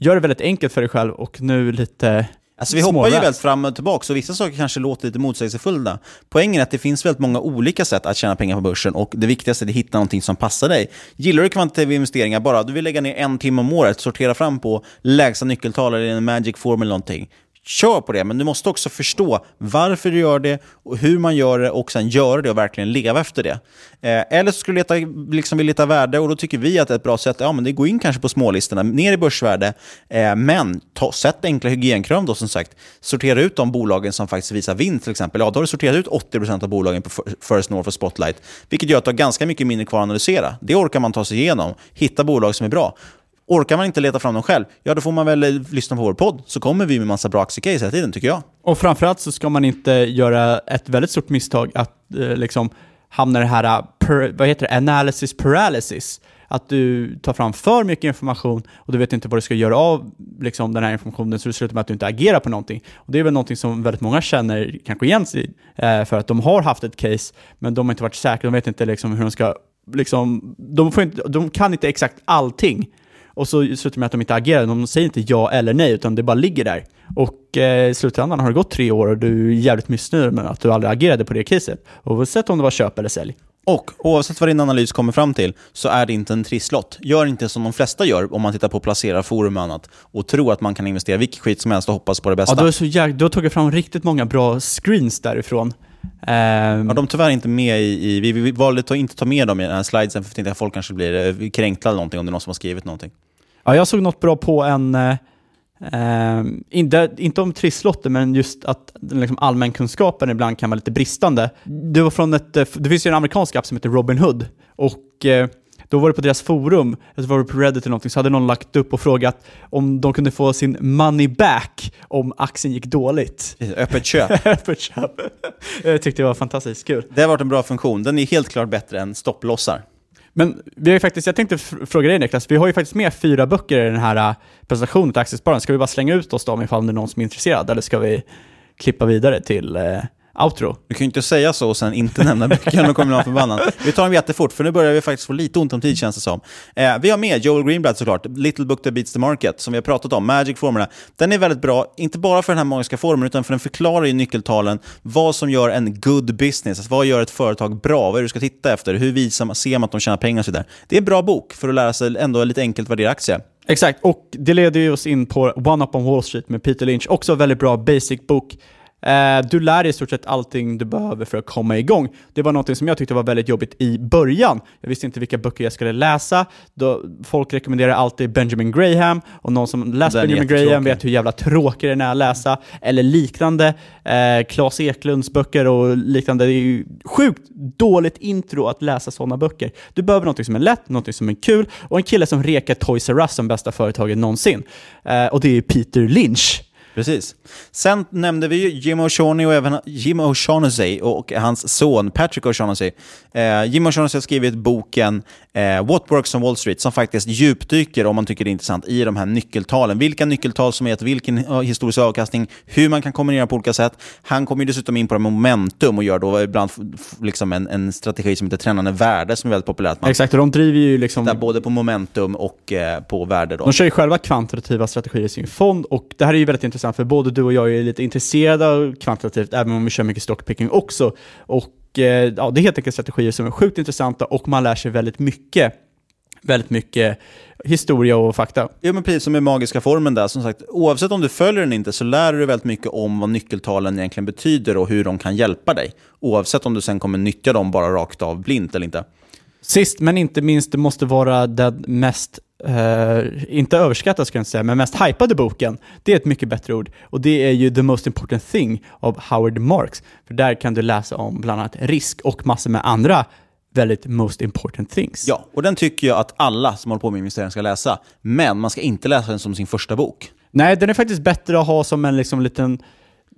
Speaker 3: gör det väldigt enkelt för dig själv och nu lite
Speaker 2: Alltså vi hoppar ju väldigt fram och tillbaka, och vissa saker kanske låter lite motsägelsefulla. Poängen är att det finns väldigt många olika sätt att tjäna pengar på börsen och det viktigaste är att hitta någonting som passar dig. Gillar du kvantitativa investeringar bara, du vill lägga ner en timme om året, sortera fram på lägsta nyckeltal eller en magic formel eller någonting kör på det, men du måste också förstå varför du gör det och hur man gör det och sen göra det och verkligen leva efter det. Eh, eller så skulle du leta, liksom leta värde och då tycker vi att ett bra sätt ja, men det går in kanske på smålistorna, ner i börsvärde, eh, men ta, sätt enkla hygienkrav då som sagt. Sortera ut de bolagen som faktiskt visar vinst till exempel. Ja, då har du sorterat ut 80% av bolagen på First North och Spotlight, vilket gör att du har ganska mycket mindre kvar att analysera. Det orkar man ta sig igenom, hitta bolag som är bra. Orkar man inte leta fram dem själv, ja då får man väl eh, lyssna på vår podd, så kommer vi med massa bra aktiecase hela tiden, tycker jag.
Speaker 3: Och framförallt så ska man inte göra ett väldigt stort misstag att eh, liksom hamna i det här, eh, per, vad heter det, analysis paralysis. Att du tar fram för mycket information och du vet inte vad du ska göra av liksom, den här informationen, så det slutar med att du inte agerar på någonting. Och det är väl någonting som väldigt många känner kanske igen sig eh, för att de har haft ett case, men de har inte varit säkra, de vet inte liksom, hur de ska Liksom, de, får inte, de kan inte exakt allting. Och så slutar det med att de inte agerar. De säger inte ja eller nej, utan det bara ligger där. Och eh, i slutändan har det gått tre år och du är jävligt missnöjd med att du aldrig agerade på det caset. Oavsett om det var köp eller sälj.
Speaker 2: Och oavsett vad din analys kommer fram till så är det inte en trisslott. Gör inte som de flesta gör om man tittar på placera forum och annat och tro att man kan investera vilket skit som helst och hoppas på det bästa.
Speaker 3: Ja, du, är så jäk... du har tagit fram riktigt många bra screens därifrån.
Speaker 2: Um, ja, de är tyvärr inte med i, i vi, vi valde att inte ta med dem i den här slidesen för att inte folk kanske blir eh, kränkta eller någonting om det är någon som har skrivit någonting.
Speaker 3: Ja, jag såg något bra på en, eh, eh, inte, inte om trisslotter, men just att liksom allmänkunskapen ibland kan vara lite bristande. Det var från ett, eh, det finns ju en amerikansk app som heter Robin Hood och eh, då var det på deras forum, jag var det på Reddit eller någonting, så hade någon lagt upp och frågat om de kunde få sin money back om aktien gick dåligt.
Speaker 2: Öppet köp.
Speaker 3: Öppet köp. jag tyckte det var fantastiskt kul.
Speaker 2: Det har varit en bra funktion. Den är helt klart bättre än stopplossar.
Speaker 3: Men vi har ju faktiskt, jag tänkte fråga dig Niklas, vi har ju faktiskt med fyra böcker i den här äh, presentationen till Aktiespararen. Ska vi bara slänga ut oss dem ifall det är någon som är intresserad, eller ska vi klippa vidare till eh, outro.
Speaker 2: Du kan ju inte säga så och sen inte nämna böckerna, då kommer någon förbannad. Vi tar dem jättefort, för nu börjar vi faktiskt få lite ont om tid känns det som. Eh, vi har med Joel Greenblatt såklart, Little Book That Beats the Market, som vi har pratat om, Magic-formlerna. Den är väldigt bra, inte bara för den här magiska formeln, utan för den förklarar ju nyckeltalen vad som gör en good business, alltså vad gör ett företag bra, vad är det du ska titta efter, hur visar ser man att de tjänar pengar och så. Det är en bra bok för att lära sig ändå lite enkelt värdera aktier.
Speaker 3: Exakt, och det leder ju oss in på One Up on Wall Street med Peter Lynch. Också en väldigt bra basic bok. Eh, du lär dig i stort sett allting du behöver för att komma igång. Det var något som jag tyckte var väldigt jobbigt i början. Jag visste inte vilka böcker jag skulle läsa. Då, folk rekommenderar alltid Benjamin Graham, och någon som läst
Speaker 2: Den
Speaker 3: Benjamin. Graham vet hur jävla tråkig den är att läsa. Eller liknande. Eh, Claes Eklunds böcker och liknande. Det är ju sjukt dåligt intro att läsa sådana böcker. Du behöver något som är lätt, något som är kul och en kille som rekar Toys R Us som bästa företaget någonsin. Eh, och det är Peter Lynch.
Speaker 2: Precis. Sen nämnde vi ju Jim O'Shaughnessy och även Jim O'Shaughnessy och hans son Patrick O'Shaughnessy. Eh, Jim O'Shaughnessy har skrivit boken eh, What Works on Wall Street som faktiskt djupdyker, om man tycker det är intressant, i de här nyckeltalen. Vilka nyckeltal som gett vilken eh, historisk avkastning, hur man kan kombinera på olika sätt. Han kommer dessutom in på det momentum och gör då ibland liksom en, en strategi som heter trendande värde som är väldigt populärt. Man
Speaker 3: Exakt, och de driver ju liksom...
Speaker 2: tittar både på momentum och eh, på värde. Då.
Speaker 3: De kör ju själva kvantitativa strategier i sin fond och det här är ju väldigt intressant för både du och jag är lite intresserade av kvantitativt, även om vi kör mycket stockpicking också. Och eh, ja, det är helt enkelt strategier som är sjukt intressanta och man lär sig väldigt mycket. Väldigt mycket historia och fakta.
Speaker 2: Ja, men precis som med magiska formen där. Som sagt, oavsett om du följer den inte så lär du dig väldigt mycket om vad nyckeltalen egentligen betyder och hur de kan hjälpa dig. Oavsett om du sen kommer nyttja dem bara rakt av blint eller inte.
Speaker 3: Sist men inte minst, det måste vara den mest, eh, inte överskattade ska jag inte säga, men mest hypade boken. Det är ett mycket bättre ord. Och det är ju The Most Important Thing av Howard Marks. För där kan du läsa om bland annat risk och massor med andra väldigt most important things.
Speaker 2: Ja, och den tycker jag att alla som håller på med investering ska läsa. Men man ska inte läsa den som sin första bok.
Speaker 3: Nej, den är faktiskt bättre att ha som en liksom liten...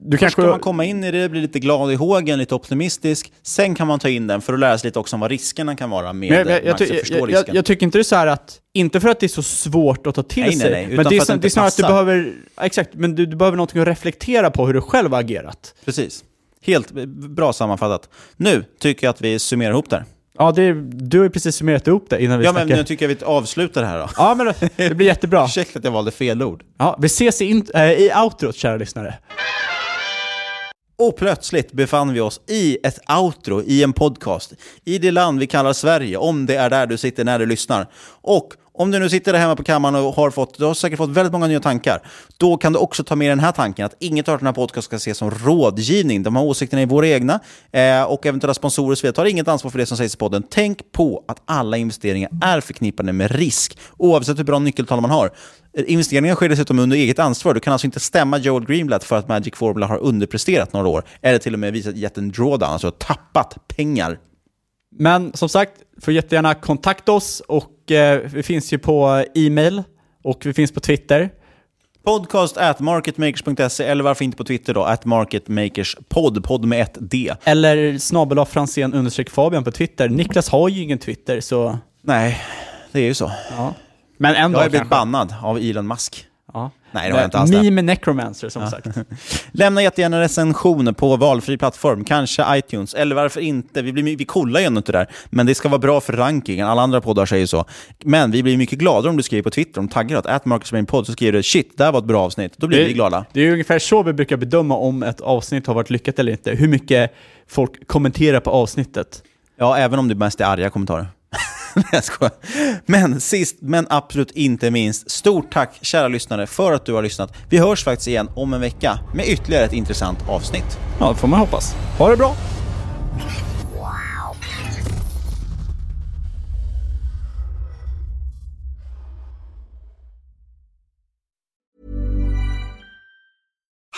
Speaker 3: Du
Speaker 2: Först
Speaker 3: kanske...
Speaker 2: ska man komma in i det, bli lite glad i hågen, lite optimistisk. Sen kan man ta in den för att lära sig lite också om vad riskerna kan vara med
Speaker 3: Men jag, jag,
Speaker 2: förstå
Speaker 3: jag, jag, jag tycker inte det är så här att, inte för att det är så svårt att ta till
Speaker 2: Nej, nej,
Speaker 3: sig,
Speaker 2: nej, utan
Speaker 3: men det är, så-
Speaker 2: det
Speaker 3: är snarare att du behöver, exakt, men du, du behöver någonting att reflektera på hur du själv har agerat.
Speaker 2: Precis. Helt bra sammanfattat. Nu tycker jag att vi summerar ihop där.
Speaker 3: Ja, det, du har ju precis summerat ihop det innan vi
Speaker 2: Ja, men
Speaker 3: snackar.
Speaker 2: nu tycker jag vi avslutar det här då.
Speaker 3: Ja, men det blir jättebra.
Speaker 2: Ursäkta att jag valde fel ord.
Speaker 3: Ja, vi ses i, in, äh, i outrot, kära lyssnare.
Speaker 2: Och plötsligt befann vi oss i ett outro i en podcast. I det land vi kallar Sverige, om det är där du sitter när du lyssnar. Och om du nu sitter där hemma på kammaren och har fått, du har säkert fått väldigt många nya tankar, då kan du också ta med den här tanken att inget av den här podcasten ska ses som rådgivning. De här åsikterna är våra egna eh, och eventuella sponsorer så vi tar inget ansvar för det som sägs i podden. Tänk på att alla investeringar är förknippade med risk, oavsett hur bra nyckeltal man har. Investeringar sker dessutom under eget ansvar. Du kan alltså inte stämma Joel Greenblatt för att Magic Formula har underpresterat några år, eller till och med visat gett en drawdown, alltså tappat pengar.
Speaker 3: Men som sagt, får jättegärna kontakta oss och eh, vi finns ju på e-mail och vi finns på Twitter.
Speaker 2: Podcast at marketmakers.se eller varför inte på Twitter då, at marketmakerspod, podd med ett D.
Speaker 3: Eller snabel Franzén Fabian på Twitter. Niklas har ju ingen Twitter så...
Speaker 2: Nej, det är ju så.
Speaker 3: Ja. Men en
Speaker 2: Jag
Speaker 3: dag
Speaker 2: har blivit
Speaker 3: kanske.
Speaker 2: bannad av Elon Musk.
Speaker 3: Ja.
Speaker 2: Nej, det har jag inte alls.
Speaker 3: Meme Necromancer som sagt.
Speaker 2: Lämna jättegärna recension på valfri plattform, kanske iTunes, eller varför inte? Vi, blir, vi kollar ju ändå inte där, men det ska vara bra för rankingen. Alla andra poddar säger så. Men vi blir mycket gladare om du skriver på Twitter, om du taggar åt at marketmainpodd, så skriver du shit, det här var ett bra avsnitt. Då blir
Speaker 3: Det-
Speaker 2: vi glada.
Speaker 3: Det är ungefär så vi brukar bedöma om ett avsnitt har varit lyckat eller inte. Hur mycket folk kommenterar på avsnittet.
Speaker 2: Ja, även om det mest är arga kommentarer. Nej, jag skojar. Men sist men absolut inte minst, stort tack kära lyssnare för att du har lyssnat. Vi hörs faktiskt igen om en vecka med ytterligare ett intressant avsnitt.
Speaker 3: Ja, det får man hoppas. Ha det bra!